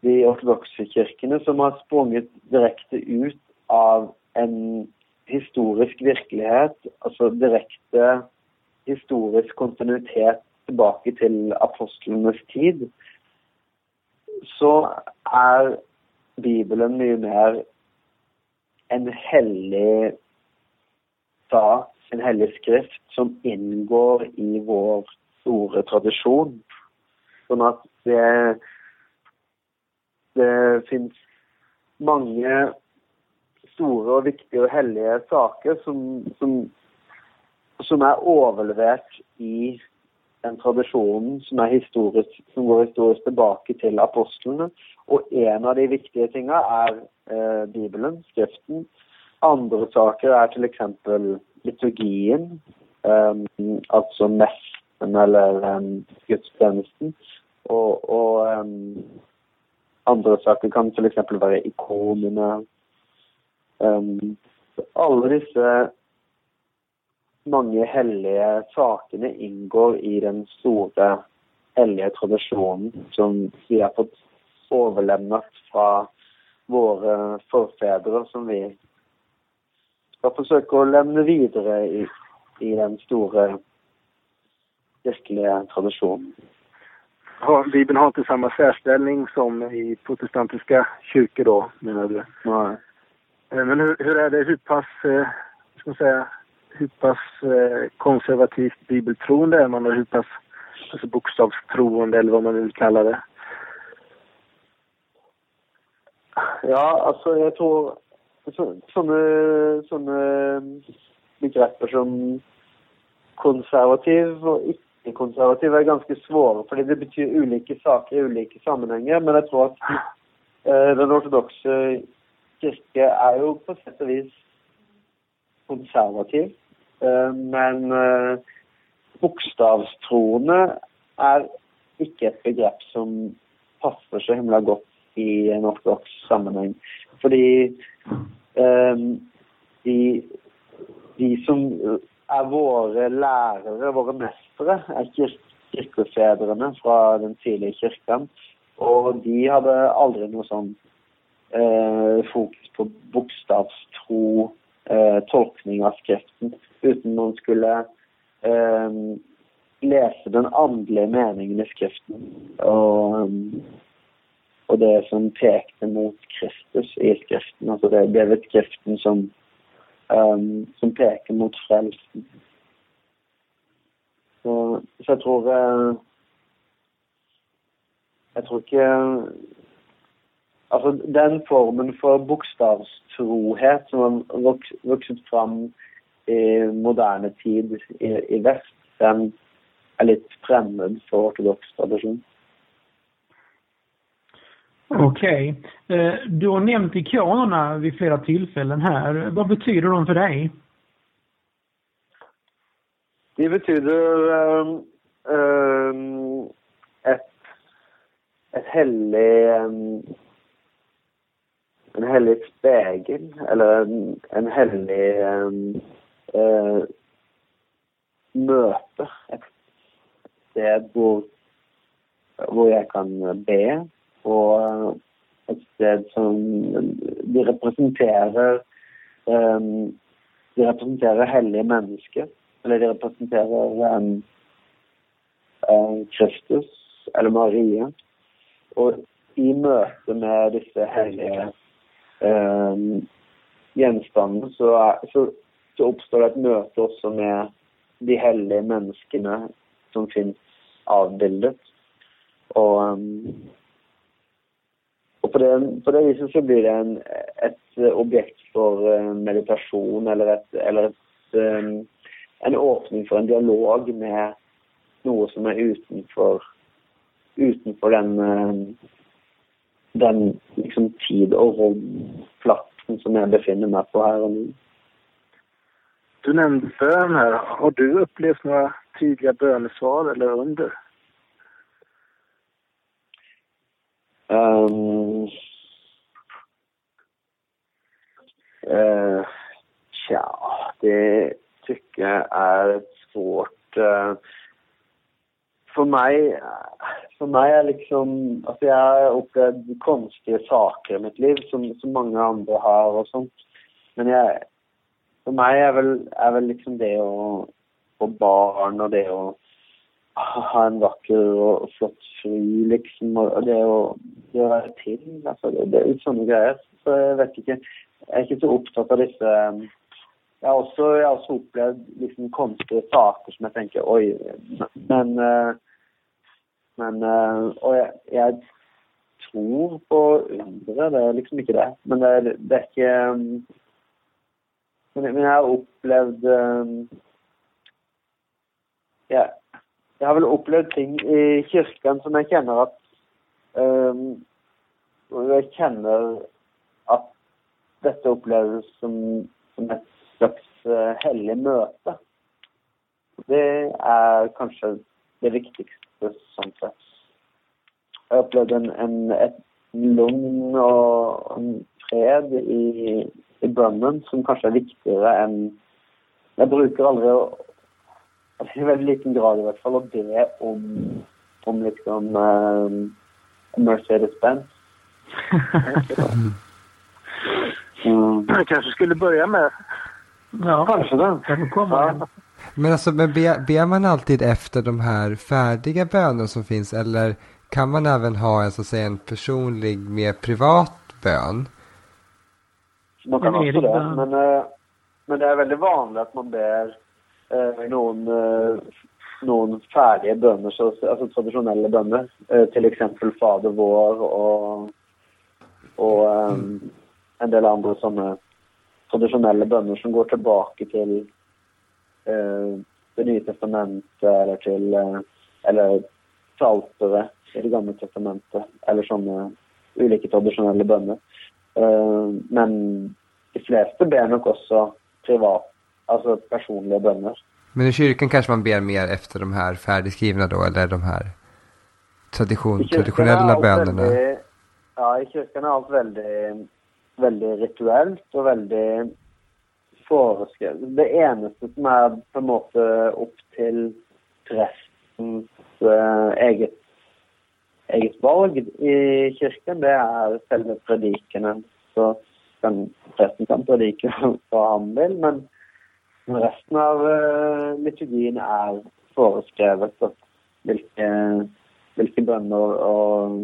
de ortodoxa kyrkorna som har sprungit direkt ut av en historisk verklighet, alltså direkt historisk kontinuitet tillbaka till apostlarnas tid, så är Bibeln mycket mer en helig sak, en helig skrift som ingår i vår store tradition. Sånn at det Det fins mange store og viktige og hellige saker som, som, som er overlevert i den tradisjonen som, historisk, som går historisk tilbake til apostlene. Og en av de viktige tinga er eh, Bibelen, Skriften, Andra saker är till exempel liturgin, um, eh, alltså mässen eller eh, gudstjänsten. Och, och eh, um, andra saker kan till exempel vara ikonerna. Eh, um, många heliga sakerna ingår i den stora heliga traditionen som vi har fått överlämnat från våra förfäder som vi ska försöka lämna vidare i, i den stora kyrkliga traditionen. Ja, Bibeln har inte samma särställning som i protestantiska kyrkor då, menar du? Nej. Eh, men hur, hur är det, hur pass, eh, ska man säga, hur pass eh, konservativt bibeltroende är man och hur pass alltså bokstavstroende eller vad man nu vill kalla det? Ja, alltså jag tror alltså, sånne, sånne eh, eh, begreper som konservativ och icke-konservativ är ganska svåra, för det betyder olika saker i olika sammanhang. Men jag tror att den ortodoxa kyrkan är ju på sätt och vis konservativ. Eh, men eh, bokstavstroende är inte ett begrepp som passar så himla gott i en ortodox sammanhang. För de, de, de, som är våra lärare, våra mästare, är kyrkofäderna från den tidiga kyrkan och de hade aldrig något sånt eh, fokus på bokstavstro, eh, tolkning av Skriften, uten man skulle eh, lese den andliga meningen i Skriften. Og ehm, och det som pekte mot Kristus i skriften. Alltså det, det ett skriften som, um, som pekar mot frälsningen. Så, så jag tror uh, Jag tror inte Alltså den formen för bokstavstrohet som har vuxit fram i modern tid i, i väst, den är lite främmande för ortodox tradition. Okej. Okay. Eh, du har nämnt ikonerna vid flera tillfällen här. Vad betyder de för dig? Det betyder um, um, ett, ett hellig, um, en helig spegel eller en, en hellig um, uh, eh, möte. Eh, ett sted hvor, hvor jeg kan be og et sted som De representerer um, De representerer hellige mennesker. Eller de representerer um, um, eh, Kristus eller Maria. Og i møte med disse hellige Ehm, um, gjenstandene så, så, så, oppstår det et møte også med de hellige menneskene som finnes avbildet. Og ehm, og på det, på det, viset så blir det en, et objekt for eh, meditasjon eller, et, eller et, ehm, en åpning for en dialog med noe som er utenfor, utenfor den, den liksom, tid- og romplassen som jeg befinner meg på her og nå. Du nämnde bön här. Har du upplevt några tydliga bönesvar eller under? Um, uh, tja, det tycker jag är svårt. Uh, för mig, för mig är liksom, alltså jag har upplevt konstiga saker i mitt liv som, som många andra har och sånt. Men jag, för mig är väl, är väl liksom det att få barn och det att ha en vacker och flott fru, liksom. Och det att göra till, alltså det, det är sådana grejer. Så jag vet inte. Jag är inte så upptagen av dessa Jeg har også, jeg har også opplevd liksom konstige saker som jeg tenker Oi. Men eh, Men Og jeg, jeg tror på undre. Det er liksom ikke det. Men det, er, det er ikke eh, men, men jeg har opplevd eh, ja, jeg har vel opplevd ting i kirken som jeg kjenner at um, Jeg kjenner at dette oppleves som, som et slags hellig møte. Det er kanskje det viktigste sånn sett. Jeg har opplevd en, en, et lugn og en fred i, i bønnen som kanskje er viktigere enn Jeg bruker aldri å <laughs> i veldig liten grad i hvert fall å be om, om liksom um, Mercedes-Benz. <laughs> mm. Jag kanske skulle börja med. Ja, kanske det. Ja. Men alltså, men ber, ber man alltid efter de här färdiga bönerna som finns eller kan man även ha en, så att säga, en personlig, mer privat bön? Man kan också det, men, men det är väldigt vanligt att man ber eh, noen, eh, noen, ferdige bønner, så, altså tradisjonelle bønner. Eh, F.eks. Fader vår og, og um, en del andre sånne tradisjonelle bønner som går tilbake til eh, Det nye testamentet eller til eller salteret i Det gamle testamentet, eller sånne ulike tradisjonelle bønner. men de fleste ber nok også privat Alltså personliga böner. Men i kyrkan kanske man ber mer efter de här färdigskrivna då, eller de här tradition, traditionella bönerna? Väldigt, ja, i kyrkan är allt väldigt, väldigt rituellt och väldigt foreskrevet. Det eneste som är på en måte upp till prästens eh, eget, eget valg i kyrkan, det är själva predikenen. Så kan, prästen kan predika hva han vill, men resten av eh, liturgien er foreskrevet hvilke, hvilke bønner og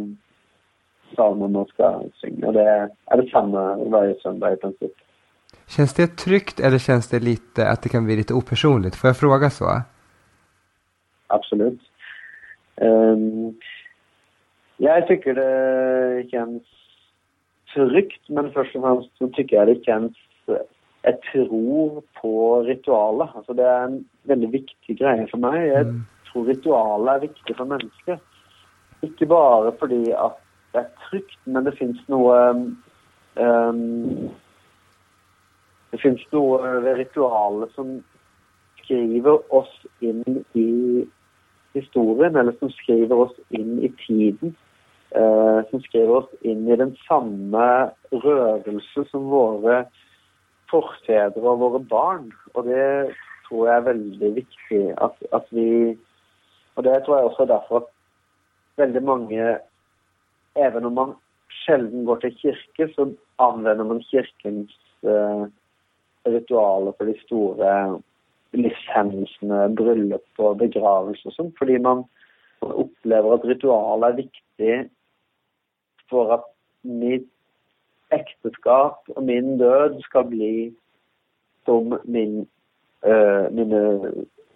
salmer man skal synge. Och det är detsamma varje söndag i princip. Känns det tryggt eller känns det lite att det kan bli lite opersonligt? Får jag fråga så? Absolut. Um, jag tycker det känns tryggt men först och främst så tycker jag det känns jeg tror på ritualet. Altså, det er en veldig viktig greie for meg. Jeg mm. tror ritualet er viktig for mennesker. Ikke bare fordi at det er trygt, men det fins noe um, ehm, Det fins noe eh, ved som skriver oss inn i historien, eller som skriver oss inn i tiden. Uh, som skriver oss inn i den samme rørelse som våre forfedre og våre barn. Og det tror jeg er veldig viktig at, at vi Og det tror jeg også er derfor at veldig mange Även om man sällan går till kyrkan så använder man kyrkans eh, ritualer för de stora livshändelserna, bröllop och begravelser och sånt, för man, man att ritualer är viktiga för att mitt äktenskap och min död ska bli som min, äh, mina,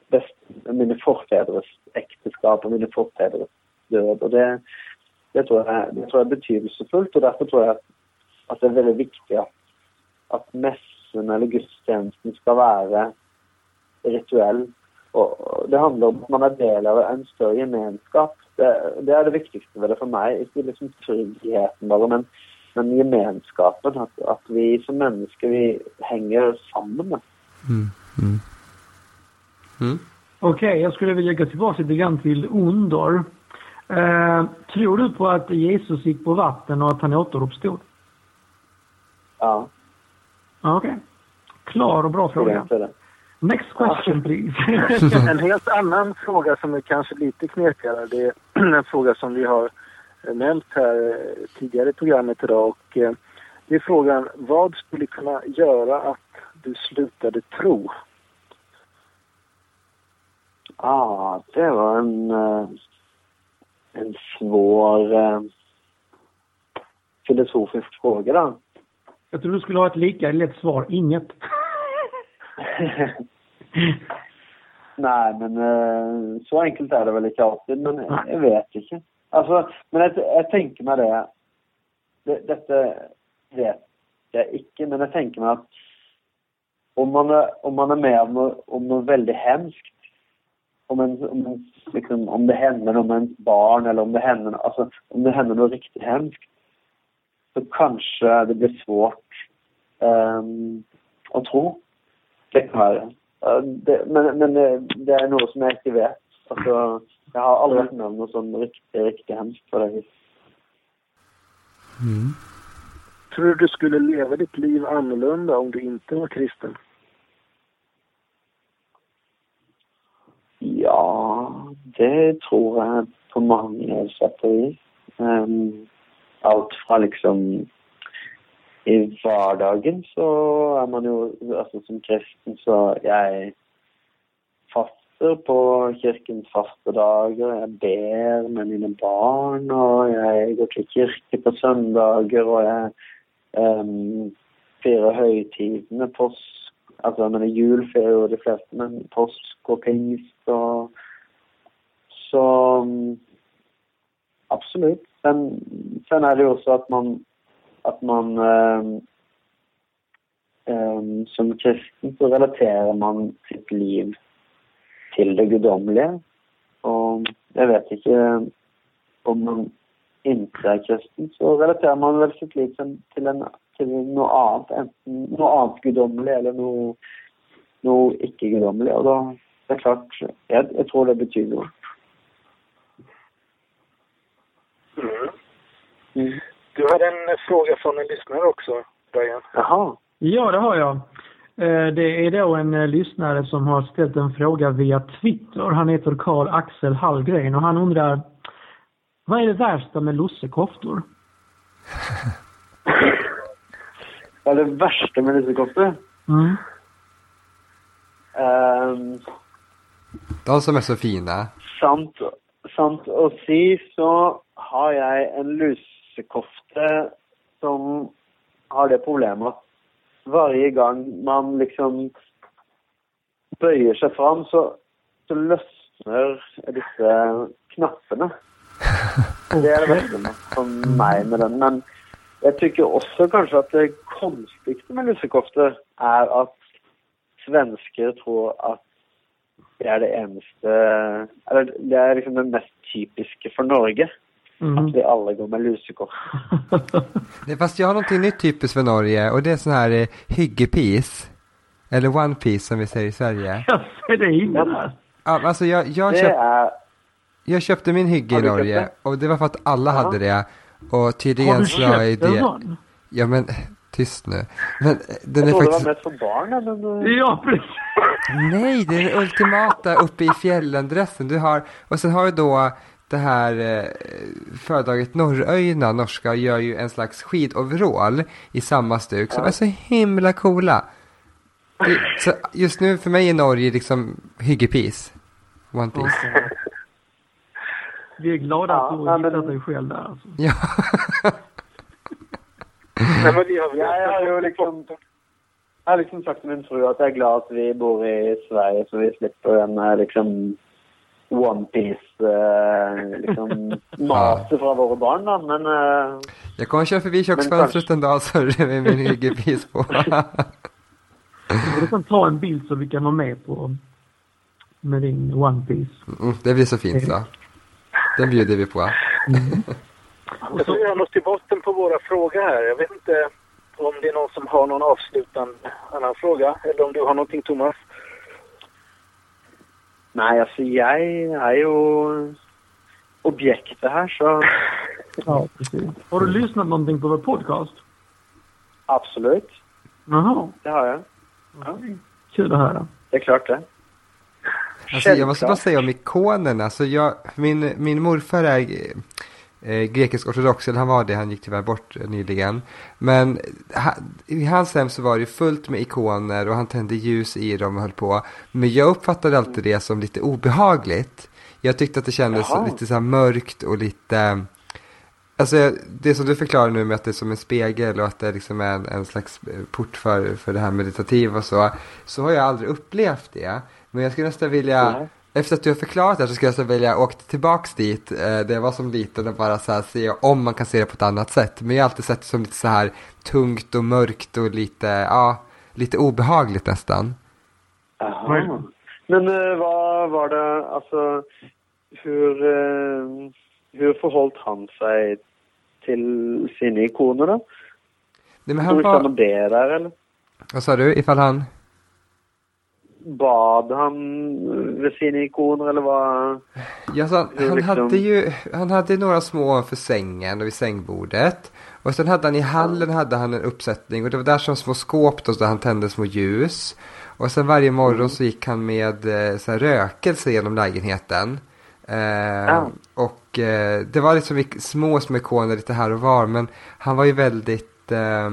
best, mina förfäders äktenskap och mina förfäders död. Och det, det, tror jeg, det, tror jeg, er betydelsesfullt, og derfor tror jeg at, at det er veldig viktig at, at messen eller gudstjenesten skal være rituell. Og det handler om at man er del av en større gemenskap. Det, det er det viktigste ved det for meg. Ikke liksom tryggheten bare, men, men gemenskapen. At, at, vi som mennesker vi henger sammen. Mm. Mm. Mm. Okej, okay, jag skulle vilja gå tillbaka lite grann till Undor. Eh, tror du på att Jesus gick på vatten och att han återuppstod? Ja. Okej. Okay. Klar och bra fråga. Next question please. <laughs> <laughs> en helt annan fråga som är kanske lite knepigare. Det är <clears throat> en fråga som vi har nämnt här tidigare i programmet idag. Och, eh, det är frågan, vad skulle kunna göra att du slutade tro? Ja, ah, det var en, eh, en svår eh, filosofisk fråga då. Jag tror du skulle ha ett lika lätt svar, inget. <laughs> Nej, men eh, så enkelt är det väl inte alltid. Men Nej. jag vet inte. Alltså, men jag, jag tänker mig det, det. Detta vet jag inte, men jag tänker mig att om man är, om man är med om något, om något väldigt hemskt, om, en, om, en, liksom, om det händer något med ens barn eller om det händer, alltså, om det händer något riktigt hemskt, så kanske det blir svårt um, att tro. Det kan være. Det, men, men det, det, er noe som jeg ikke vet. Altså, jeg har aldri vært med om noe sånn riktig, riktig hemskt på det viset. Mm. Tror du du skulle leva ditt liv annorlunda om du inte var kristen? Ja, det tror jag på många sätt och vis. Um, allt från liksom i vardagen så är man ju, alltså Som kristen så jag fastar på kyrkans fastedagar, jag ber med mina barn, och jag går till kyrkan på söndagar och jag um, firar högtiderna, Påsk Altså, men jul feirer jo de fleste, men påsk og pingst og Så mm, absolutt. Men sen er det jo også at man at man um, um, Som kristen så relaterer man sitt liv til det guddommelige. Og jeg vet ikke om man inte er kristen, så relaterer man vel sitt liv til, en, til noe annet. Enten noe annet guddommelig eller noe, noe ikke-guddommelig. Og da det er klart jeg, jeg tror det betyr noe. Mm. Mm. Du har en fråga från en lyssnare också, Brian. Jaha. Ja, det har jag. Eh, det är då en eh, lyssnare som har ställt en fråga via Twitter. Han heter Karl Axel Hallgren och han undrar Vad är det värsta med lussekoftor? <laughs> Vad är det värsta med lussekoftor? Mm. Um, De som är så fina. Sant, sant å si så har jeg en lussekofte som har det problemet at varje gang man liksom bøyer seg fram, så, så løsner disse knappene. <laughs> Det er det verste for meg med den. Men jeg tykker også kanskje at det konstigste med lussekofte er at svensker tror at det er det eneste Eller det er liksom det mest typiske for Norge. Mm. Att vi alla går med lusekort. <laughs> Fast jag har någonting nytt typiskt för Norge och det är sån här eh, hyggepis. Eller one piece som vi säger i Sverige. <laughs> Jag ser det inne där. Ja, alltså jag, jag, köpt, är... jag köpte min hygge i Norge och det var för att alla Aha. hade det. Och tydligen så är det... Sån? Ja men tyst nu. Men den jag är faktiskt... det var mest för barnen. Men... Ja, precis. Nej, det är den ultimata uppe i fjällen-dressen. Du har, och sen har du då det här eh, företaget Norröjna, norska, gör ju en slags skidoverall i samma stuk som är så himla coola. Det, så just nu för mig är Norge liksom hyggepis. One piece. Vi är glada att du har hittat dig själv där alltså. Ja. <laughs> Nej, men vi har, jag har ju liksom, jag har liksom sagt till min fru att jag är glad att vi bor i Sverige så vi slipper den här liksom One Piece eh, liksom <laughs> maset från våra barn då, men... Eh, jag kommer köra förbi köksfönstret en dag så är det med min <laughs> hyggepis på. du kan ta en bild så vi kan vara med på med din One Piece. Mm, det blir så fint så. Den bjuder vi på. Mm. Jag tror vi har nått till botten på våra frågor här. Jag vet inte om det är någon som har någon avslutande annan fråga eller om du har någonting Thomas? Nej, alltså jag är ju objektet här så... <laughs> Ja, precis. Har du lyssnat någonting på vår podcast? Absolut. Jaha. Det har jag. Ja. Kul att höra. Det är klart det. Alltså, jag måste bara säga om ikonerna. Så jag, min, min morfar är eh, grekisk ortodox, eller han var det, han gick tyvärr bort nyligen. Men ha, i hans hem så var det fullt med ikoner och han tände ljus i dem och höll på. Men jag uppfattade alltid det som lite obehagligt. Jag tyckte att det kändes Jaha. lite så mörkt och lite Alltså det som du förklarar nu med att det är som en spegel och att det liksom är en, en slags port för, för det här meditativa och så. Så har jag aldrig upplevt det. Men jag skulle nästan vilja mm efter att du har förklarat det så skulle jag så vilja åka tillbaks dit, eh, det var som liten och bara så här se om man kan se det på ett annat sätt. Men jag har alltid sett det som lite så här tungt och mörkt och lite, ja, lite obehagligt nästan. Jaha. Men uh, vad var det, alltså, hur, uh, hur förhållt han sig till sina ikoner då? Nej, men han var... där eller? Vad sa du, ifall han? Bad han vid sina ikoner eller vad? Ja, så han, han liksom... hade ju, han hade några små för sängen och vid sängbordet. Och sen hade han i hallen hade han en uppsättning och det var där som små skåp då, där han tände små ljus. Och sen varje morgon mm. så gick han med eh, så här, rökelse genom lägenheten. Eh, ja. Och eh, det var liksom små, små ikoner lite här och var men han var ju väldigt eh,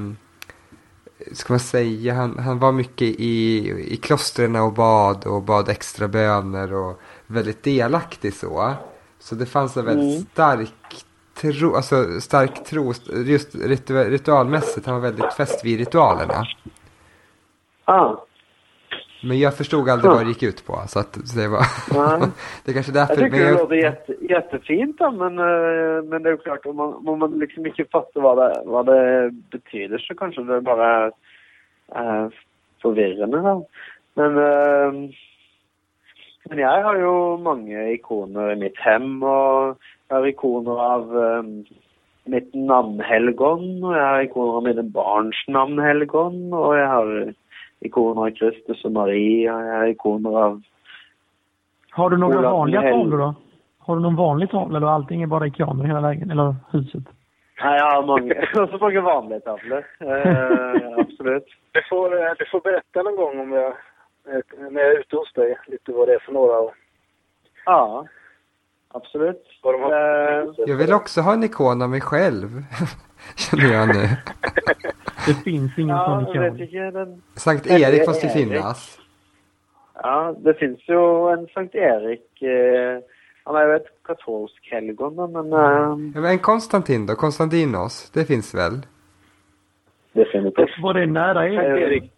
ska man säga, han, han var mycket i, i klostren och bad och bad extra böner och väldigt delaktig så. Så det fanns en väldigt mm. stark tro, alltså stark tro, just ritualmässigt, han var väldigt fäst vid ritualerna. Ah. Men jag förstod aldrig vad det gick ut på. Så, att, det, var <laughs> det är kanske därför. Jag tycker jag... det låter jätte, jättefint då, men, eh, men det är klart om man, om man liksom inte fattar vad det, vad det betyder så kanske det bara är äh, förvirrande. Då. Men, äh, men jag har ju många ikoner i mitt hem och jag har ikoner av äh, mitt namnhelgon och jag har ikoner av mina barns namnhelgon och jag har ikoner av Kristus och Maria, ikoner av... Har du några vanliga tavlor då? Har du någon vanlig tavla eller allting är bara ikoner hela lägen, eller huset? Nej, jag har många, <laughs> så många vanliga tavlor. Eh, <laughs> absolut. Du får, eh, du får berätta någon gång om jag, eh, när jag är ute hos dig, lite vad det är för några. Ja, absolut. Eh, jag vill också ha en ikon av mig själv, <laughs> <laughs> känner jag nu. <laughs> Det finns ingen ja, sån ikon. Den... Sankt Erik måste finnas. Ja, det finns ju en Sankt Erik. Eh, han är ju ett katolsk helgon, men... Eh, ja, men en Konstantin då? Konstantinos? Det finns väl? Definitivt. Var det nära Erik? Sankt Erik,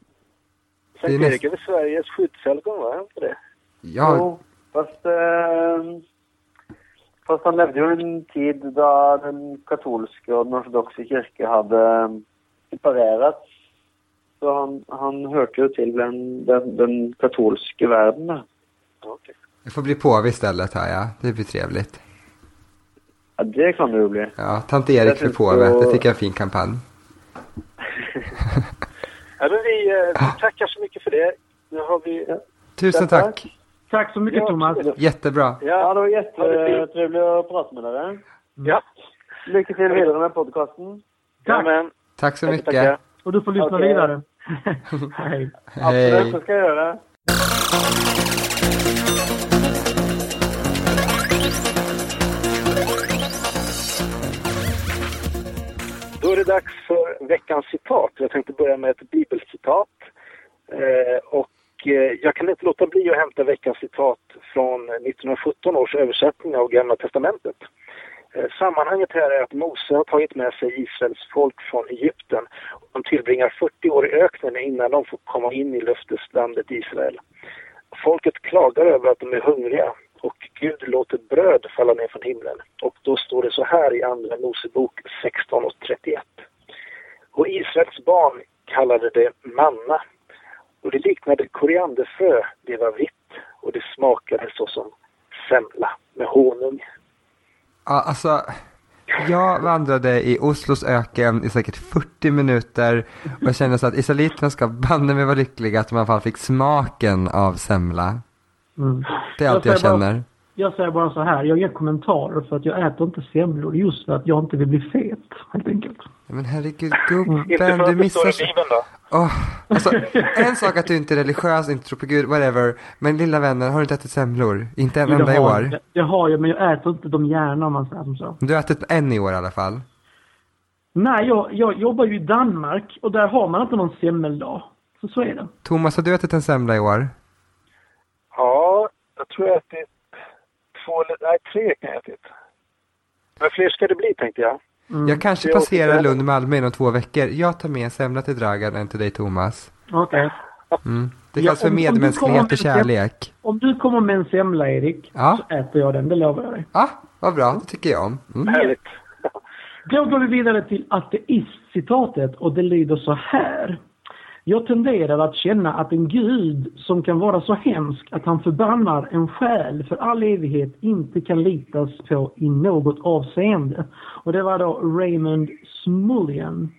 Sankt Erik är väl Sveriges skyddshelgon, va? Inte det? Ja. Jo, fast... Eh, fast han levde ju en tid då den katolska och den ortodoxa kyrkan hade separerat. Så han, han hørte jo til den, den, den katolske verden. Okay. Jag får bli påve istället här, ja. Det blir trevligt. Ja, det kan det ju bli. Ja, tant Erik för påve. Det tycker jag är en fin kampanj. <laughs> Ja, men vi eh, tackar så mycket för det. Nu har vi... Tusen tack. Tack så mycket Ja, Thomas. Jättebra. Ja, det var det jättetrevligt att prata med dig. Ja, Lycka till vidare med podcasten. Tack. Jajamän. Tack så mycket. tackar. Och du får lyssna Okej. vidare. <laughs> Hej. Absolut, Hej. så ska jag göra. Då är det dags för veckans citat. Jag tänkte börja med ett bibelcitat. Eh, och Eh, jag kan inte låta bli att hämta veckans citat från 1917 års översättning av Gamla Testamentet. Eh, sammanhanget här är att Mose har tagit med sig Israels folk från Egypten. De tillbringar 40 år i öknen innan de får komma in i löfteslandet Israel. Folket klagar över att de är hungriga och Gud låter bröd falla ner från himlen. Och då står det så här i Andra Mosebok 16 och 31. Och Israels barn kallade det manna. Och det liknade korianderfrö, det var vitt och det smakade såsom semla med honung. Ja, alltså, jag vandrade i Oslos öken i säkert 40 minuter och jag kände så att israeliterna ska banne mig vara lyckliga att de i alla fall fick smaken av semla. Mm. Det är allt jag bara- känner. Jag säger bara så här, jag ger kommentarer för att jag äter inte semlor just för att jag inte vill bli fet, helt enkelt. Men herregud Inte gubben, för du att missar står i så... Bibeln då. Åh, alltså, <laughs> en sak att du inte är religiös, inte tror på Gud, whatever. Men lilla vänner, har du inte ätit semlor? Inte en enda i det, har, år? det, det har jag, men jag äter inte dem gärna om man säger som så. Du har ätit en i år i alla fall. Nej, jag, jag jobbar ju i Danmark och där har man inte någon semmeldag. Så så är det. Thomas, har du ätit en semla i år? Ja, jag tror jag ätit två eller nej, tre kan jag ätit. Men fler ska det bli tänkte jag. Mm. Jag kanske passerar där. Lund Malmö inom två veckor. Jag tar med en semla till Dragan, en till dig Thomas. Okej. Mm. Det Ja, kallas för om- du kommer medmänsklighet med och kärlek. Om du kommer med en semla, Erik, Ja. så äter jag den. Det lovar jag dig. Ja, ah, vad bra. Det tycker jag om. Mm. Härligt. Då går vi vidare till ateist-citatet och det lyder så här. Jag tenderar att känna att en gud som kan vara så hemsk att han förbannar en själ för all evighet inte kan litas på i något avseende. Och det var då Raymond Smullian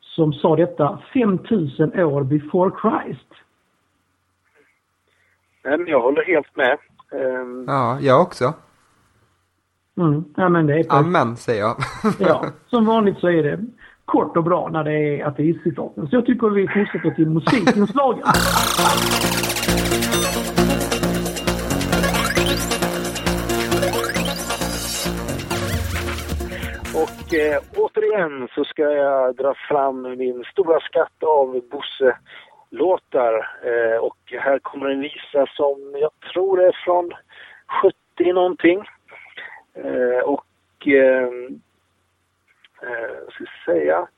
som sa detta 5000 år before Christ. Nej, men jag håller helt med. Ehm, Ja, jag också. Mm. Ja, men det är Amen, säger jag. Ja, som vanligt så är det kort och bra när det är ateistcitaten. Så jag tycker vi fortsätter till musikinslagen. Och eh, återigen så ska jag dra fram min stora skatt av Bosse-låtar. Eh, och här kommer en visa som jag tror är från 70 någonting. Eh, och eh, eh, ska jag säga.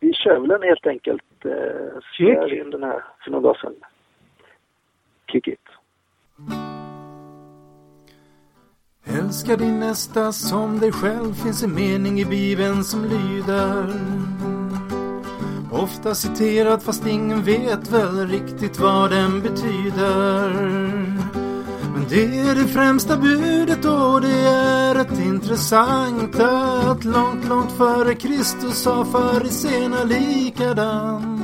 Vi kör helt enkelt. Eh, spelade in den här för några dagar sedan. Kick it. Älska din nästa som dig själv finns en mening i Bibeln som lyder Ofta citerad fast ingen vet väl riktigt vad den betyder det är det främsta budet och det är rätt intressant att långt, långt före Kristus sa fariséerna likadant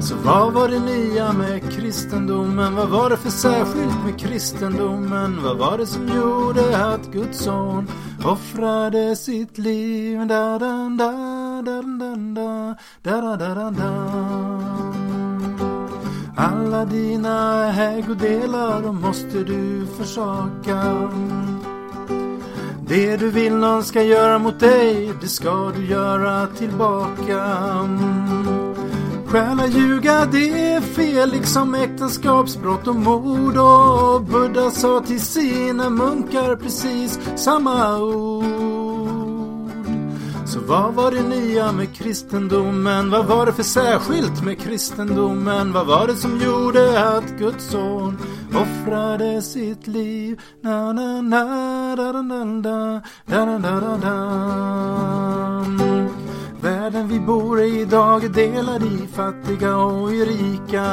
så vad var det nya med kristendomen? Vad var det för särskilt med kristendomen? Vad var det som gjorde att Guds son offrade sitt liv? Da, da, da, da, da, da, da, da, da, da, da. Alla dina ägodelar, de måste du försaka. Det du vill någon ska göra mot dig, det ska du göra tillbaka. Stjäla, ljuga, det är fel liksom äktenskapsbrott och mord och Buddha sa till sina munkar precis samma ord. Vad var det nya med kristendomen? Vad var det för särskilt med kristendomen? Vad var det som gjorde att Guds son offrade sitt liv? Na, na, na, da, da, da, da, da, da, da, da. Världen vi bor i idag är delad i fattiga och i rika.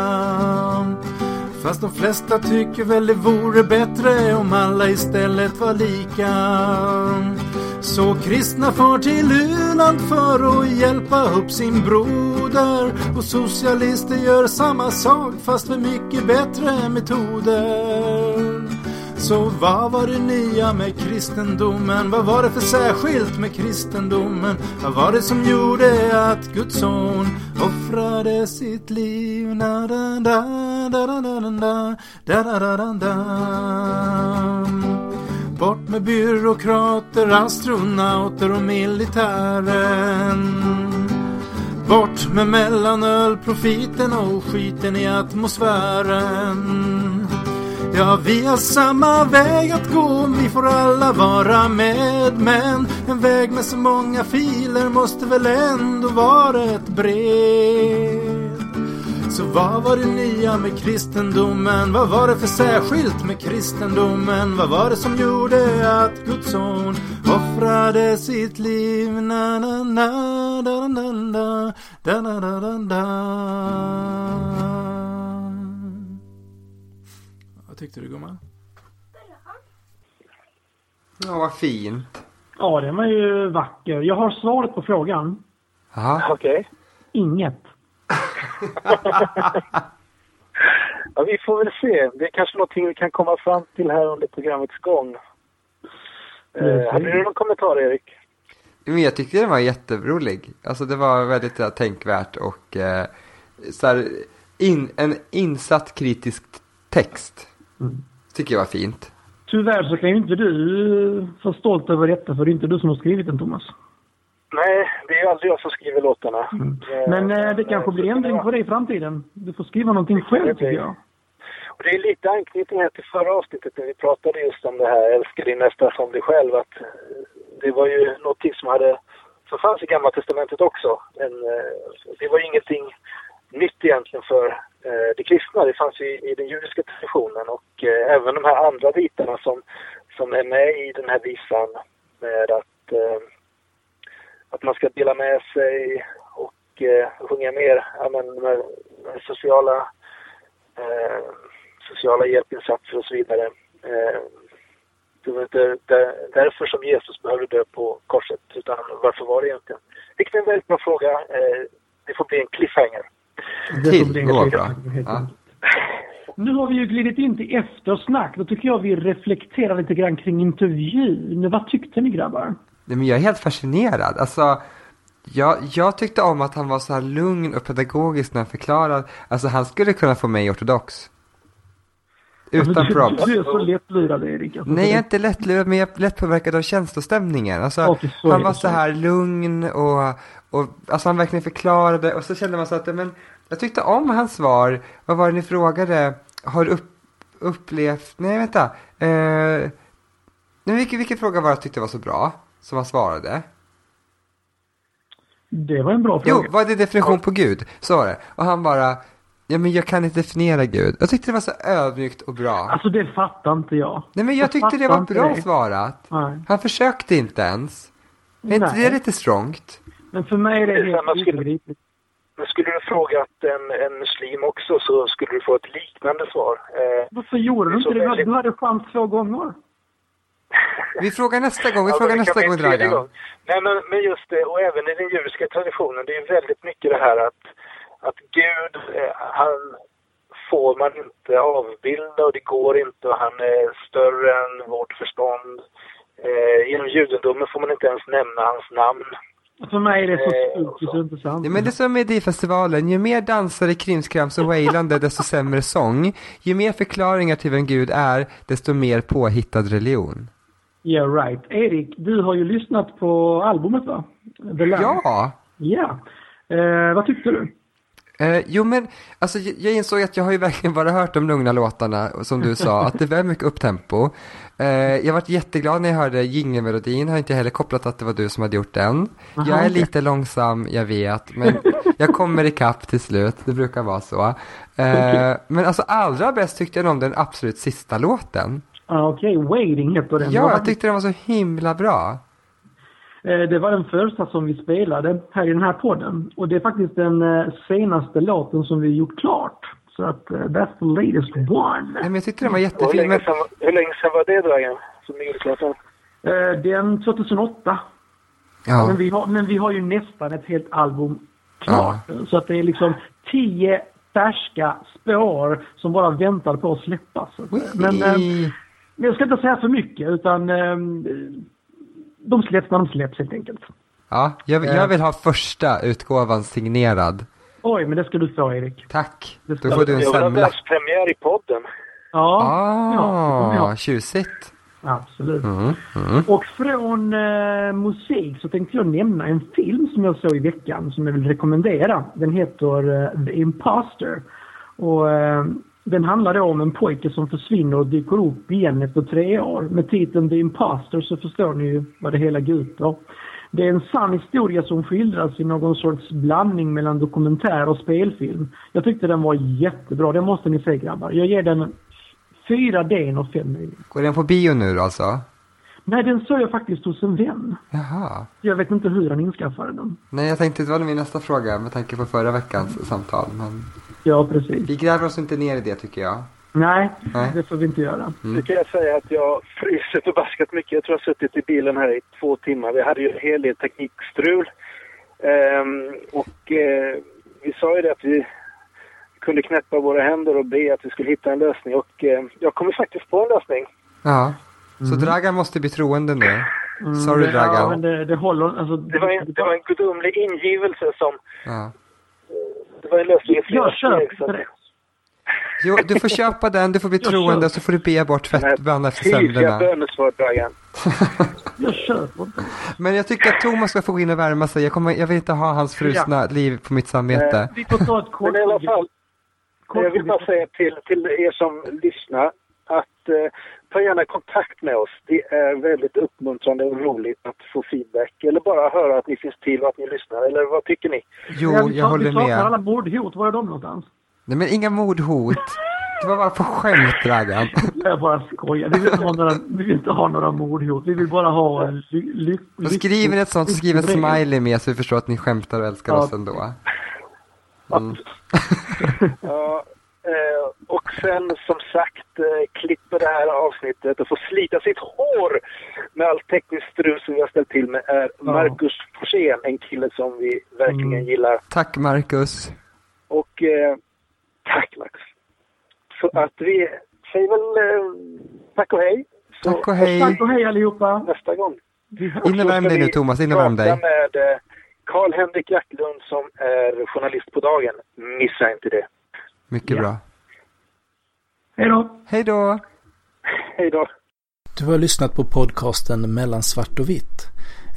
Fast de flesta tycker väl det vore bättre om alla istället var lika. Så kristna far till u-land för att hjälpa upp sin broder. Och socialister gör samma sak fast med mycket bättre metoder. Så vad var det nya med kristendomen? Vad var det för särskilt med kristendomen? Vad var det som gjorde att Guds son offrade sitt liv? Da, da, da, da, da, da, da, da, da, da, da. Bort med byråkrater, astronauter och militären. Bort med mellanöl, profiten och skiten i atmosfären. Ja, vi har samma väg att gå, vi får alla vara med. Men en väg med så många filer måste väl ändå vara ett brev. Så vad var det nya med kristendomen? Vad var det för särskilt med kristendomen? Vad var det som gjorde att Guds son offrade sitt liv? Na, na, na, da, da, da, da, da, da, da, da. Vad tyckte du gumman? Ja, vad fint. Ja, den var ju vacker. Jag har svaret på frågan. Okej. Inget. Ja, vi får väl se. Det är kanske någonting vi kan komma fram till här under programmets gång. Eh, hade du någon kommentar, Erik? Men jag tyckte den var jätterolig. Alltså det var väldigt ja, tänkvärt och eh, så här, in, en insatt kritisk text. Tycker jag var fint. Tyvärr så kan ju inte du eh, vara stolt över detta för det är inte du som har skrivit den Thomas. Nej, det är ju aldrig jag som skriver låtarna. Eh, Men eh, det kanske blir ändring på det i framtiden. Du får skriva någonting själv tycker jag. Och det är lite anknytning här till förra avsnittet när vi pratade just om det här älska din nästa som dig själv. Att eh, det var ju någonting som hade, som fanns i Gamla Testamentet också. Men, eh, det var ju ingenting nytt egentligen för eh, de kristna. Det fanns ju i den judiska traditionen och eh, även de här andra bitarna som, som är med i den här visan med att, eh, att man ska dela med sig och eh, sjunga mer ja, men, med, med sociala eh, sociala hjälpinsatser och så vidare. Eh, det var inte där, därför som Jesus behövde dö på korset, utan varför var det egentligen? Vilket är en väldigt bra fråga. Eh, det får bli en cliffhanger. Det Till, får bli det var bra. Ja. Nu har vi ju glidit in till eftersnack. Då tycker jag vi reflekterar lite grann kring intervjun. Vad tyckte ni grabbar? Nej, men jag är helt fascinerad. Alltså, jag, jag tyckte om att han var så här lugn och pedagogisk när han förklarade. Alltså han skulle kunna få mig ortodox. Utan du, props. Du är så lättlurad Erik. Alltså, Nej, jag är inte lättlurad, men jag är lättpåverkad av känslostämningen. Alltså, är han var så här lugn och, och alltså han verkligen förklarade och så kände man så att, men jag tyckte om hans svar. Vad var det ni frågade? Har du upp, upplevt, nej vänta. Eh, vilken, vilken fråga var det jag tyckte var så bra? Som han svarade? Det var en bra Jo, fråga. vad är definition på Gud? Så var det. Och han bara, ja men jag kan inte definiera Gud. Jag tyckte det var så ödmjukt och bra. Alltså det fattar inte jag. Nej men jag tyckte det var bra det. svarat. Nej. Han försökte inte ens. Är inte det lite strongt? Men för mig är det Det helt skulle- obegripligt. Men skulle du frågat en, en muslim också så skulle du få ett liknande svar. Eh, Varför gjorde du inte det? Du hade- väldigt- Du hade chans två gånger. Vi frågar nästa gång, vi Ja, frågar nästa kan gång Dragan. gång. Nej men, men just det, och även i den judiska traditionen, det är väldigt mycket det här att, att Gud, eh, han får man inte avbilda och det går inte och han är större än vårt förstånd. Eh, inom judendomen får man inte ens nämna hans namn. För mig är det så Eh, spooky så det är inte sant. Ja, men det är som med festivalen ju mer dansare, krimskrams och wailande desto sämre sång. Ju mer förklaringar till vem Gud är, desto mer påhittad religion. Yeah right. Erik, du har ju lyssnat på albumet va? The Lamb. Ja! Ja. Eh, vad tyckte du? Eh, jo men, alltså jag insåg att jag har ju verkligen bara hört de lugna låtarna, som du sa, att det väldigt mycket upptempo. Eh, jag varit jätteglad när jag hörde jingelmelodin, har inte heller kopplat att det var du som hade gjort den. Aha, jag är okej. lite långsam, jag vet, men jag kommer ikapp till slut, det brukar vara så. Eh, men alltså allra bäst tyckte jag om den absolut sista låten. Ah, Okej, Waiting heter den. Ja, jag tyckte den var så himla bra. Eh, Det var den första som vi spelade här i den här podden. Och det är faktiskt den eh, senaste låten som vi gjort klart. Så att uh, that's the latest one. Nej, men jag tyckte den var Hur jättefin. länge, Men, sedan, hur länge sedan var det Dragan? Som ni gjorde klart den? Uh, den 2008. ja. Men, vi har, men vi har ju nästan ett helt album klart. Så att det är liksom tio färska spår som bara väntar på att släppas. Men eh, I- men jag ska inte säga för mycket utan eh, de släpps när de släpps helt enkelt. ja, jag, jag vill ha första utgåvan signerad. Oj, men det ska du få Erik. Tack. Då får du en Jag vill ha semla. världspremiär i podden. Ja, ja, Ah, ha. tjusigt. absolut. Mm, mm. Och från eh, musik så tänkte jag nämna en film som jag såg i veckan som jag vill rekommendera. Den heter eh, The Imposter. Och eh, den handlar då om en pojke som försvinner och dyker upp igen efter tre år. Med titeln The Imposter så förstår ni ju vad det hela går ut på. Det är en sann historia som skildras i någon sorts blandning mellan dokumentär och spelfilm. Jag tyckte den var jättebra. Den måste ni se grabbar. Jag ger den fyra D och fem möjligt. Går den på bio nu alltså? Nej, den såg jag faktiskt hos en vän. Jaha. Jag vet inte hur han inskaffade den. Nej, jag tänkte det var min nästa fråga med tanke på förra veckans samtal. Men Ja, precis. vi gräver oss inte ner i det tycker jag. Nej, Nej. det får vi inte göra. Nu kan jag säga att jag fryser förbaskat mycket. Jag tror jag har suttit i bilen här i två timmar. Vi hade ju en hel del teknikstrul. Ehm, och eh, vi sa ju det att vi kunde knäppa våra händer och be att vi skulle hitta en lösning. Och eh, jag kommer faktiskt på en lösning. Ja. Så Dragan måste bli troende nu. Sorry Mm, ja, Dragan. men det, det håller. Alltså, Det var en, det var en gudomlig ingivelse som... Ja. Det var en lösning i flera Jag köper steg. så. Jo, du får köpa den, du får bli troende så får du be bort fettban efter Dragan. Jag köper. Men jag tycker att Thomas ska få gå in och värma sig. Jag, kommer, jag vill inte ha hans frusna liv på mitt samvete. Vi får ta ett kort... Men i alla fall, jag vill bara säga till, till er som lyssnar att eh, gärna kontakt med oss. Det är väldigt uppmuntrande och roligt att få feedback eller bara höra att ni finns till och att ni lyssnar. Eller vad tycker ni? Jo, Ja, vi jag tar- håller Vi med. alla mordhot. Var är de någonstans? Nej men inga mordhot. Det var bara på skämt Dragan. <laughs> Jag bara skojar. Vi vill inte ha några, vi vill inte ha några mordhot. Vi vill bara ha en ly, ly, Då skriver ni ett sånt, så skriv en lycklig smiley med så vi förstår att ni skämtar och älskar Ja. oss ändå. Mm. <laughs> Ja, och sen som sagt eh, klipper det här avsnittet och får slita sitt hår med all teknisk strul som vi har ställt till med är Marcus Forsén, en kille som vi verkligen Mm. gillar. Tack Marcus. Och eh, tack Max. Så att vi säger väl eh, tack och hej. Så Tack och hej. Tack och hej allihopa. nästa gång. Vi hörs. In och värm dig nu Thomas, in och värm dig. med eh, Karl-Henrik Jacklund som är journalist på dagen. Missa inte det. Mycket Ja. bra. Hej då. Hej då. Hej då. Du har lyssnat på podcasten Mellan svart och vitt.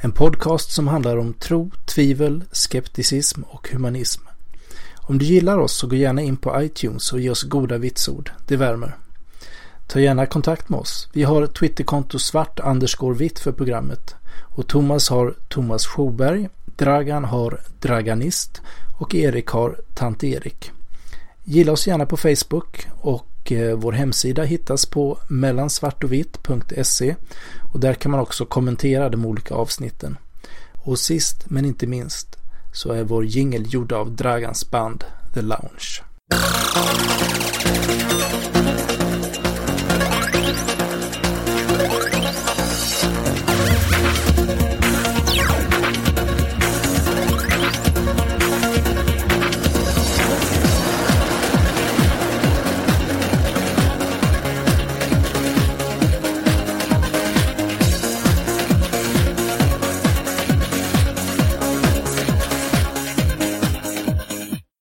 En podcast som handlar om tro, tvivel, skepticism och humanism. Om du gillar oss så gå gärna in på iTunes och ge oss goda vitsord. Det värmer. Ta gärna kontakt med oss. Vi har Twitterkonto svart underscore vitt för programmet. Och Thomas har Thomas Sjoberg, Dragan har Draganist och Erik har Tant Erik. Gilla oss gärna på Facebook och eh, vår hemsida hittas på mellansvartovitt.se och där kan man också kommentera de olika avsnitten. Och sist men inte minst så är vår jingel gjord av Dragans band The Lounge.